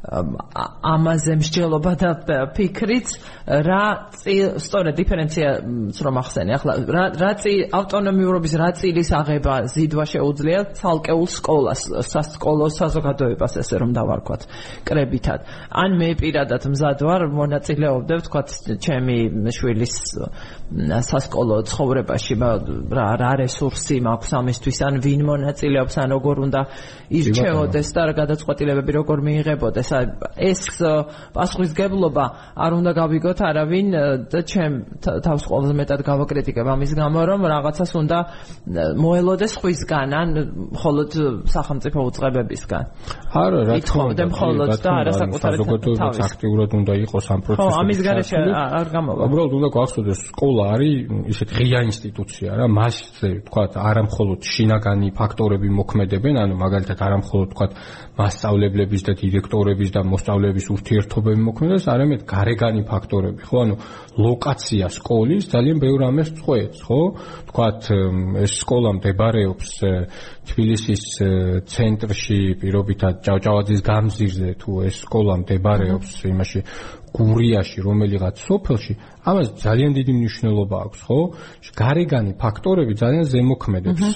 ამაზე მსჯელობა და ფიქრიც რა სწორედ დიფერენციაც რომ ახსენე ახლა რა რა ავტონომიურობის რა წილის აღება ზიდვა შეუძლია ცალკეულ სკოლას სასკოლო საზოგადოებას ესე რომ დავარქვათ კრებითად. ან მე პირადად მზად ვარ მონაწილეობდე ვთქვათ ჩემი შვილის სასკოლო ცხოვრებაში რა რა რესურსი მაქვს ამისთვის ან ვინ მონაწილეობს ან როგორ უნდა ირჩეოდეს და გადაწყვეტილებები როგორ მიიღებოდეს ეს პასუხისგებლობა არ უნდა გავიგოთ არავინ და ჩემ თავს ყველაზე მეტად გავაკრიტიკებ ამის გამო რომ რაღაცას უნდა მოელოდეს ხვისგან ან მხოლოდ სახელმწიფო უწყებებისგან. არა რა თქმა უნდა მხოლოდ და არა საკუთარი თავის. აქტიურად უნდა იყოს ამ პროცესში ხო ამის გარეშე არ გამოვა უბრალოდ უნდა გვახსოვდეს სკოლა არის ისეთ ღია ინსტიტუცია რა მასზე თქვა არა მხოლოდ შინაგანი ფაქტორები მოქმედებენ ანუ მაგალითად არა მხოლოდ თქვა მასწავლებლების და დირექტორების და მოსწავლეების ურთიერთობები მოქმედებს, არამედ გარეგანი ფაქტორები, ხო? ანუ ლოკაცია სკოლის ძალიან ბევრ ამას წყვეტს, ხო? თქვათ ეს სკოლა მდებარეობს თბილისის ცენტრში, პირობითად ჭავჭავაძის გამზირზე, თუ ეს სკოლა მდებარეობს იმაში გურიაში, რომელიღაც სოფელში, ამას ძალიან დიდი მნიშვნელობა აქვს, ხო? გარეგანი ფაქტორები ძალიან ზემოქმედებს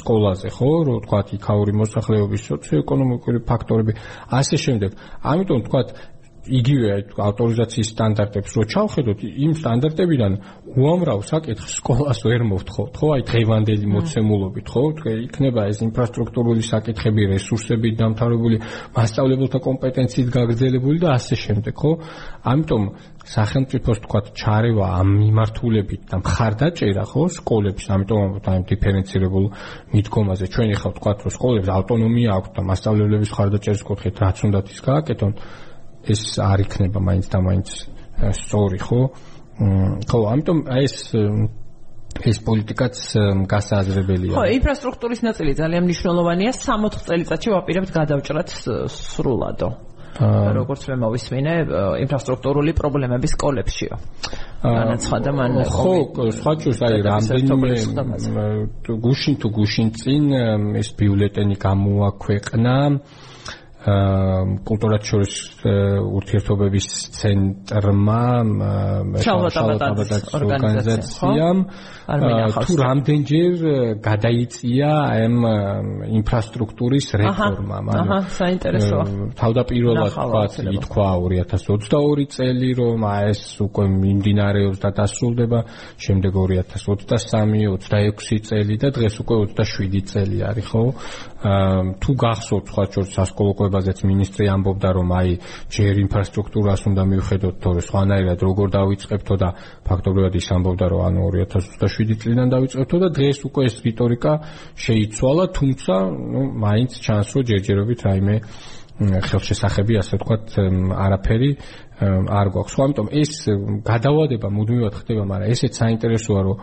სკოლაზე, ხო? რო თქვა იქაური მოსახლეობის სოციოეკონომიკური ფაქტორები, ასე შემდეგ. ამიტომ თქვა იგივე ავტორიზაციის სტანდარტებს რო ჩავხედოთ, იმ სტანდარტებიდან უამრავ საკითხს სკოლას ვერ მოვთხოვთ, ხო? აი დღევანდელი მოცემულობით, ხო? იქნება ეს ინფრასტრუქტურული საკითხები, რესურსები დამთავრებული, მასშტაბლებელთა კომპეტენციით გაგრძელებული და ასე შემდეგ, ხო? ამიტომ სახელმწიფოს თქვა ჩარევა ამ მიმართულებით და მხარდაჭერა, ხო, სკოლებს, ამიტომ ამბობთ აი დიფერენცირებულ მიდგომაზე. ჩვენ ახლა თქვა რომ სკოლებს ავტონომია აქვს და მასშტაბლებლების მხარდაჭერის კუთხით რაც უნდათ ის გააკეთონ, ეს არ იქნება მაინც და მაინც სწორი, ხო? ხო, ამიტომ ეს ეს პოლიტიკაც გასააზრებელია. ხო, ინფრასტრუქტურის ნაწილი ძალიან მნიშვნელოვანია. 60 წელიწადში ვაპირებთ გადავჭრათ სრულადო. როგორც მე მოვისმინე, ინფრასტრუქტურული პრობლემები სკოლებშიო. განაცხადა მან ხო, სხვა ჯერ აი რამდენიმე გუშინ თუ გუშინ წინ ეს ბიულეტენი გამოაქვეყნა კულტურათ შორის ურთიერთობების ცენტრმა შალვატაბადაც ორგანიზაციამ თუ რამდენჯერ გადაიწია ამ ინფრასტრუქტურის რეფორმა მაგრამ აჰა საინტერესოა. თავდაპირველად თქვა ითქვა 2022 წელი რომ ეს უკვე მიმდინარეობს და დასრულდება შემდეგ 2023 26 წელი და დღეს უკვე 27 წელი არის ხო? თუ გახსოვთ სხვა შორის სასკოლო დაწესებულებაზეც ministri ამბობდა რომ აი ჯერ ინფრასტრუქტურას უნდა მივხედოთ თორე სხვანაირად როგორ დავიწყებთო და ფაქტობრივად ის ამბობდა რომ ანუ 2027 წლიდან დავიწყებთო და დღეს უკვე ეს რიტორიკა შეიცვალა თუმცა ნუ მაინც ჩანს რომ ჯერჯერობით რაიმე ხელშესახები ასე ვთქვათ არაფერი არ გვაქვს. ხო, ამიტომ ეს გადავადება მუდმივად ხდება, მაგრამ ესეც საინტერესოა, რომ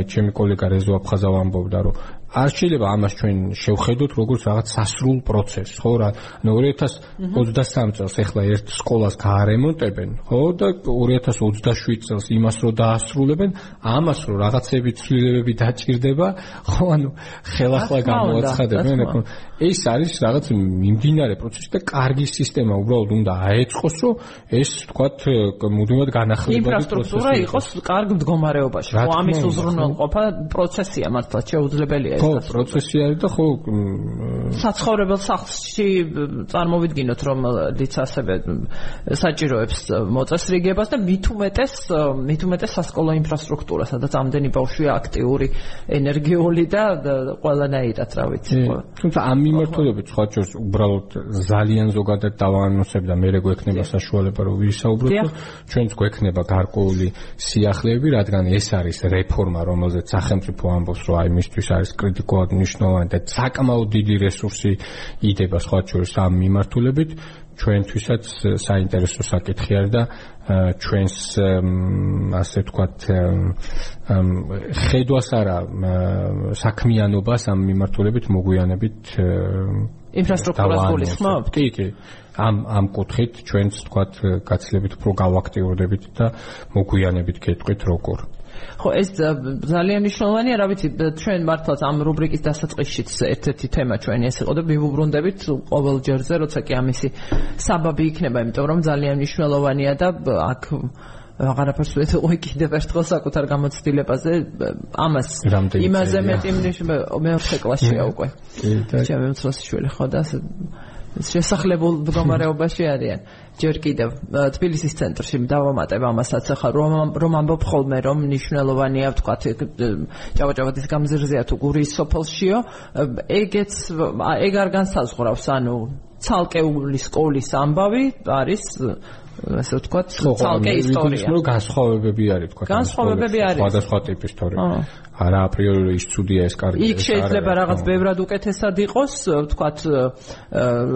აი ჩემი კოლეგა რეზო აფხაზავა ამბობდა, რომ არ შეიძლება ამას ჩვენ შევხედოთ როგორც რაღაც სასრულ პროცესს, ხო რა? ანუ 2023 წელს ეხლა ერთ სკოლას გაარემონტებენ, ხო? და 2027 წელს იმას რო დაასრულებენ, ამას რო რაღაცები ცვლილებები დაჭirdება, ხო? ანუ ხელახლა გამოაცხადებენ, ხო? ეს არის რაღაც მიმდინარე პროცესი და კარგი სისტემა უბრალოდ უნდა აეწყოს, რომ ეს თქვათ მუდმივად განახლებადი ინფრასტრუქტურა იყოს კარგ მდგომარეობაში. ხო, ამის უზრუნველყოფა პროცესია მართლა შეუძლებელია. ხო, პროცესი არის და ხო საცხოვრებელ სახლში წარმოვიდგინოთ რომ დიც ასევე საჭიროებს მოწესრიგებას და მით უმეტეს მით უმეტეს სასკოლო ინფრასტრუქტურა, სადაც ამდენი ბავშვია აქტიური, ენერგიული და ყველანაირად, რა ვიცი. თუმცა ამ მიმართულებით სხვა ჯერს უბრალოდ ძალიან ზოგადად დავაანონსებ და მე რეგვექნება საშუალება რომ ვისაუბროთ, ჩვენც გვექნება გარკვეული სიახლეები, რადგან ეს არის რეფორმა, რომელზეც სახელმწიფო ამბობს, რომ აი მისთვის არის კრიტიკულად მნიშვნელოვანი და საკმაოდ დიდი რესურსი იდება სხვა შორის ამ მიმართულებით ჩვენთვისაც საინტერესო საკითხი არის და ჩვენს ასე ვთქვათ ხედვას არა საქმიანობას ამ მიმართულებით მოგვიანებით ინფრასტრუქტურას გულისხმობთ? კი, კი. ამ ამ კუთხით ჩვენც ვთქვათ გაცილებით უფრო გავაქტიურდებით და მოგვიანებით გეტყვით როგორ. ხო ეს ძალიან მნიშვნელოვანია რა ვიცი ჩვენ მართლაც ამ რუბრიკის დასაწყისშიც ერთ-ერთი თემა ჩვენი ეს იყო და ვიუბრუნდებით ყოველ ჯერზე როცა კი ამისი საბაბი იქნება იმიტომ რომ ძალიან მნიშვნელოვანია და აქ აღარაფერს ვეთქვი კიდევ ერთხელ საკუთარ გამოცდილებაზე ამას იმაზე მეტი მნიშვნელობა მეოთხე კლასშია უკვე ჩემი უმცროსი შვილი ხო და შესახლებულ მდგომარეობაში არიან. ჯერ კიდევ თბილისის ცენტრში დავამატებ ამასაც ახლა რომ რომ ამბობ ხოლმე რომ ნიშნულოვანია ვთქვათ ჭავაჭავადის გამზირზეა თუ გურის სოფელშიო ეგეც ეგ არ განსაზღვრავს ანუ ცალკეული სკოლის ამბავი არის ასე ვთქვათ ცალკე ისტორია. ის რომ განსხვავებები არის ვთქვათ. განსხვავებები არის. სხვადასხვა ტიპის თორე. არა აპრიორი ის ცუდია ეს კარგი იქ შეიძლება რაღაც ბევრად უკეთესად იყოს ვთქვათ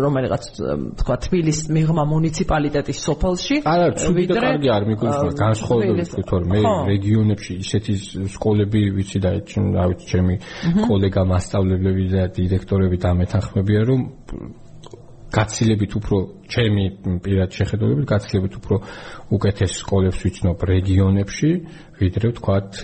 რომელიღაც ვთქვათ თბილის მიღმა მუნიციპალიტეტის სოფელში არა ცუდი და კარგი არ მიგულისხმობს განსხვავებები ვთქვათ მე რეგიონებში ისეთი სკოლები ვიცი და რა ვიცი ჩემი კოლეგა მასწავლებლები და დირექტორები დამეთანხმებიან რომ გაცილებით უფრო ჩემი პირად შეხედულებით გაცილებით უფრო უკეთეს სკოლებს ვიცნობ რეგიონებში ვიდრე ვთქვათ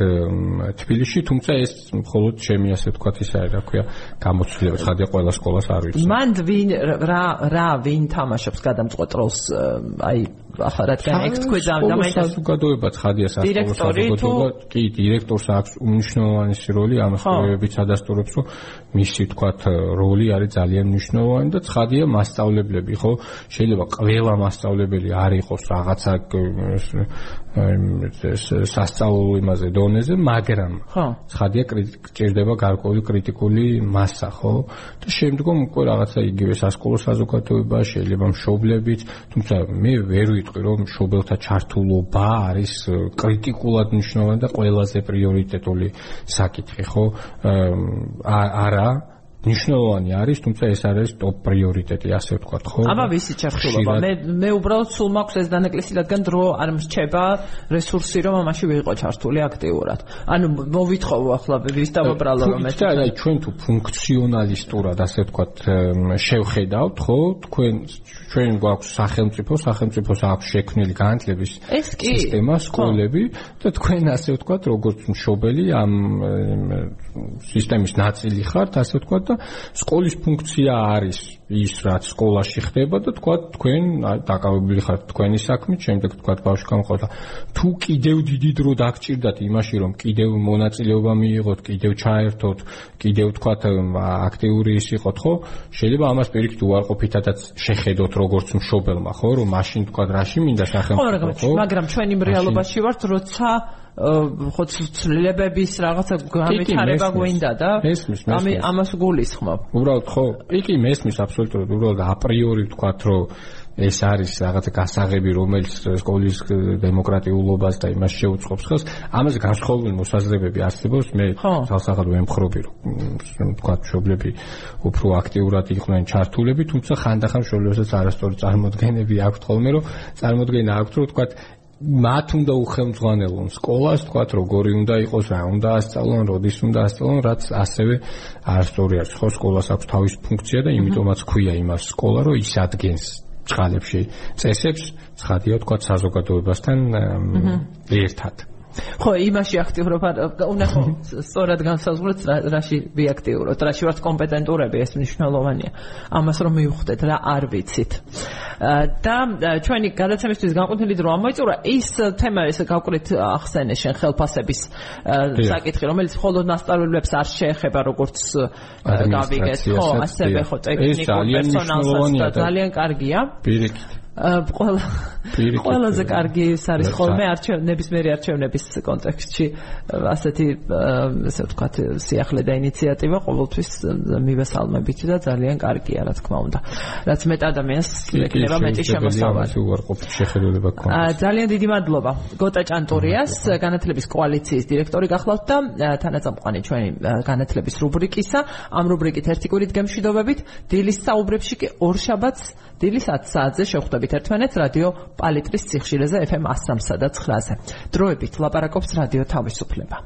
თბილისში, თუმცა ეს მხოლოდ ჩემი ასე ვთქვათ ის არის, რა ქვია, გამოცდილება, ხადია ყველა სკოლას არ ვიცი. მან ვინ რა რა ვინ თამაშობს გადამწყვეტ როლს აი ახლა რადგან ეგ თქვენ დამაინტერესებს საზოგადოება ხადია სასკოლო საზოგადოება, კი, დირექტორს აქვს უნიშნავანი როლი ამ სკოლებებით ადასტურებს, რომ მისი ვთქვათ როლი არის ძალიან მნიშვნელოვანი და ხადია მასწავლებლები, ხო? შეიძლება ყველა მასწავლებელი არ იყოს რაღაცა სასწავლო იმაზე დონეზე, მაგრამ ხო, ცხადია ჭირდება გარკვეული კრიტიკული მასა, ხო? და შემდგომ უკვე რაღაცა იგივე სასკოლო საზოგადოება შეიძლება მშობლებით, თუმცა მე ვერ ვიტყვი რომ მშობელთა ჩართულობა არის კრიტიკულად მნიშვნელოვანი და ყველაზე პრიორიტეტული საკითხი, ხო? არა ნიშნულოვანი არის, თუმცა ეს არის ტოპ პრიორიტეტი, ასე ვთქვათ, ხო? აბა ვისი ჩართულობა? მე მე უბრალოდ სულ მაქვს ეს დანაკლისი, რადგან დრო არ მრჩება რესურსი, რომ ამაში ვიყო ჩართული აქტიურად. ანუ მოვითხოვო ახლა ვის დავაბრალო რომ ეს და ჩვენ თუ ფუნქციონალისტურად, ასე ვთქვათ, შევხედავთ, ხო? თქვენ ჩვენ გვაქვს სახელმწიფო, სახელმწიფოს აქვს შექმნილი განათლების სისტემა, სკოლები და თქვენ ასე ვთქვათ, როგორც მშობელი ამ სისტემის ნაწილი ხართ, ასე ვთქვათ და სკოლის ფუნქცია არის ის რაც სკოლაში ხდება და თქვა თქვენ დაკავებული ხართ თქვენი საქმით, შემდეგ თქვა ბავშვი გამოყოლა. თუ კიდევ დიდი დრო დაგჭირდათ იმაში, რომ კიდევ მონაწილეობა მიიღოთ, კიდევ ჩაერთოთ, კიდევ თქვა აქტიური ის იყოთ, ხო? შეიძლება ამას პირიქით უარყოფითადაც შეხედოთ როგორც მშობელმა, ხო, რომ მაშინ თქვა რაში მინდა სახელმწიფო, ხო? მაგრამ ჩვენ იმ რეალობაში ვართ, როცა ხო ცვლილებების რაღაცა განვითარება გვინდა და ამი ამას გულისხმობ. უბრალოდ ხო, იგი მესმის აბსოლუტურად უბრალოდ აპრიორი ვთქვათ, რომ ეს არის რაღაცა გასაღები, რომელიც სკოლის დემოკრატიულობას და იმას შეუწყობს ხელს. ამაზე განსხვავებული მოსაზრებები არსებობს. მე თალსაღად ვემხრობი, რომ თქვა მშობლები უფრო აქტიურად იყვნენ ჩართულები, თუმცა ხანდახან მშობლებსაც არასწორი წარმოდგენები აქვთ ხოლმე, რომ წარმოდგენა აქვთ, რომ თქვა მათ უნდა უხელმძღვანელონ სკოლას, თქვა როგორი უნდა იყოს, რა უნდა ასწავლონ, როდის უნდა ასწავლონ, რაც ასევე არასწორი არის. ხო, სკოლას აქვს თავისი ფუნქცია და იმიტომაც ქვია იმას სკოლა, რომ ის ადგენს წყალებში წესებს ცხადია თქვა საზოგადოებასთან ერთად ხო, იმაში აქტიურობა უნდა ხო სწორად განსაზღვროთ რაში ვიაქტიუროთ, რაში ვართ კომპეტენტურები, ეს მნიშვნელოვანია. ამას რომ მივხვდეთ რა არ ვიცით. და ჩვენი გადაცემისთვის განყოფილი დრო ამოიწურა ის თემა ეს გავკვრით ახსენე შენ ხელფასების საკითხი, რომელიც მხოლოდ მასწავლებლებს არ შეეხება, როგორც გავიგეთ, ხო, ასევე ხო ტექნიკურ პერსონალსაც ძალიან კარგია. პირიქით ყველა ყველაზე კარგი ის არის ხოლმე არჩევნების მერი არჩევნების კონტექსტში ასეთი ესე ვთქვათ სიახლე და ინიციატივა ყოველთვის მივესალმებით და ძალიან კარგია რა თქმა უნდა. რაც მეტ ადამიანს ეკნება მეტი შემოსავალი. უარყოფით შეხედულება გქონდეს ძალიან დიდი მადლობა. გოტა ჭანტურიას განათლების კოალიციის დირექტორი გახლავთ და თანაწამყვანი ჩვენი განათლების რუბრიკისა. ამ რუბრიკით ერთი კვირით გემშვიდობებით დილის საუბრებში კი ორ შაბათს დილის 10 საათზე შევხვდებით ერთმანეთს რადიო პალიტრის ციხშირეზე FM 103 და 9-ზე. დროებით ლაპარაკობს რადიო თავისუფლება.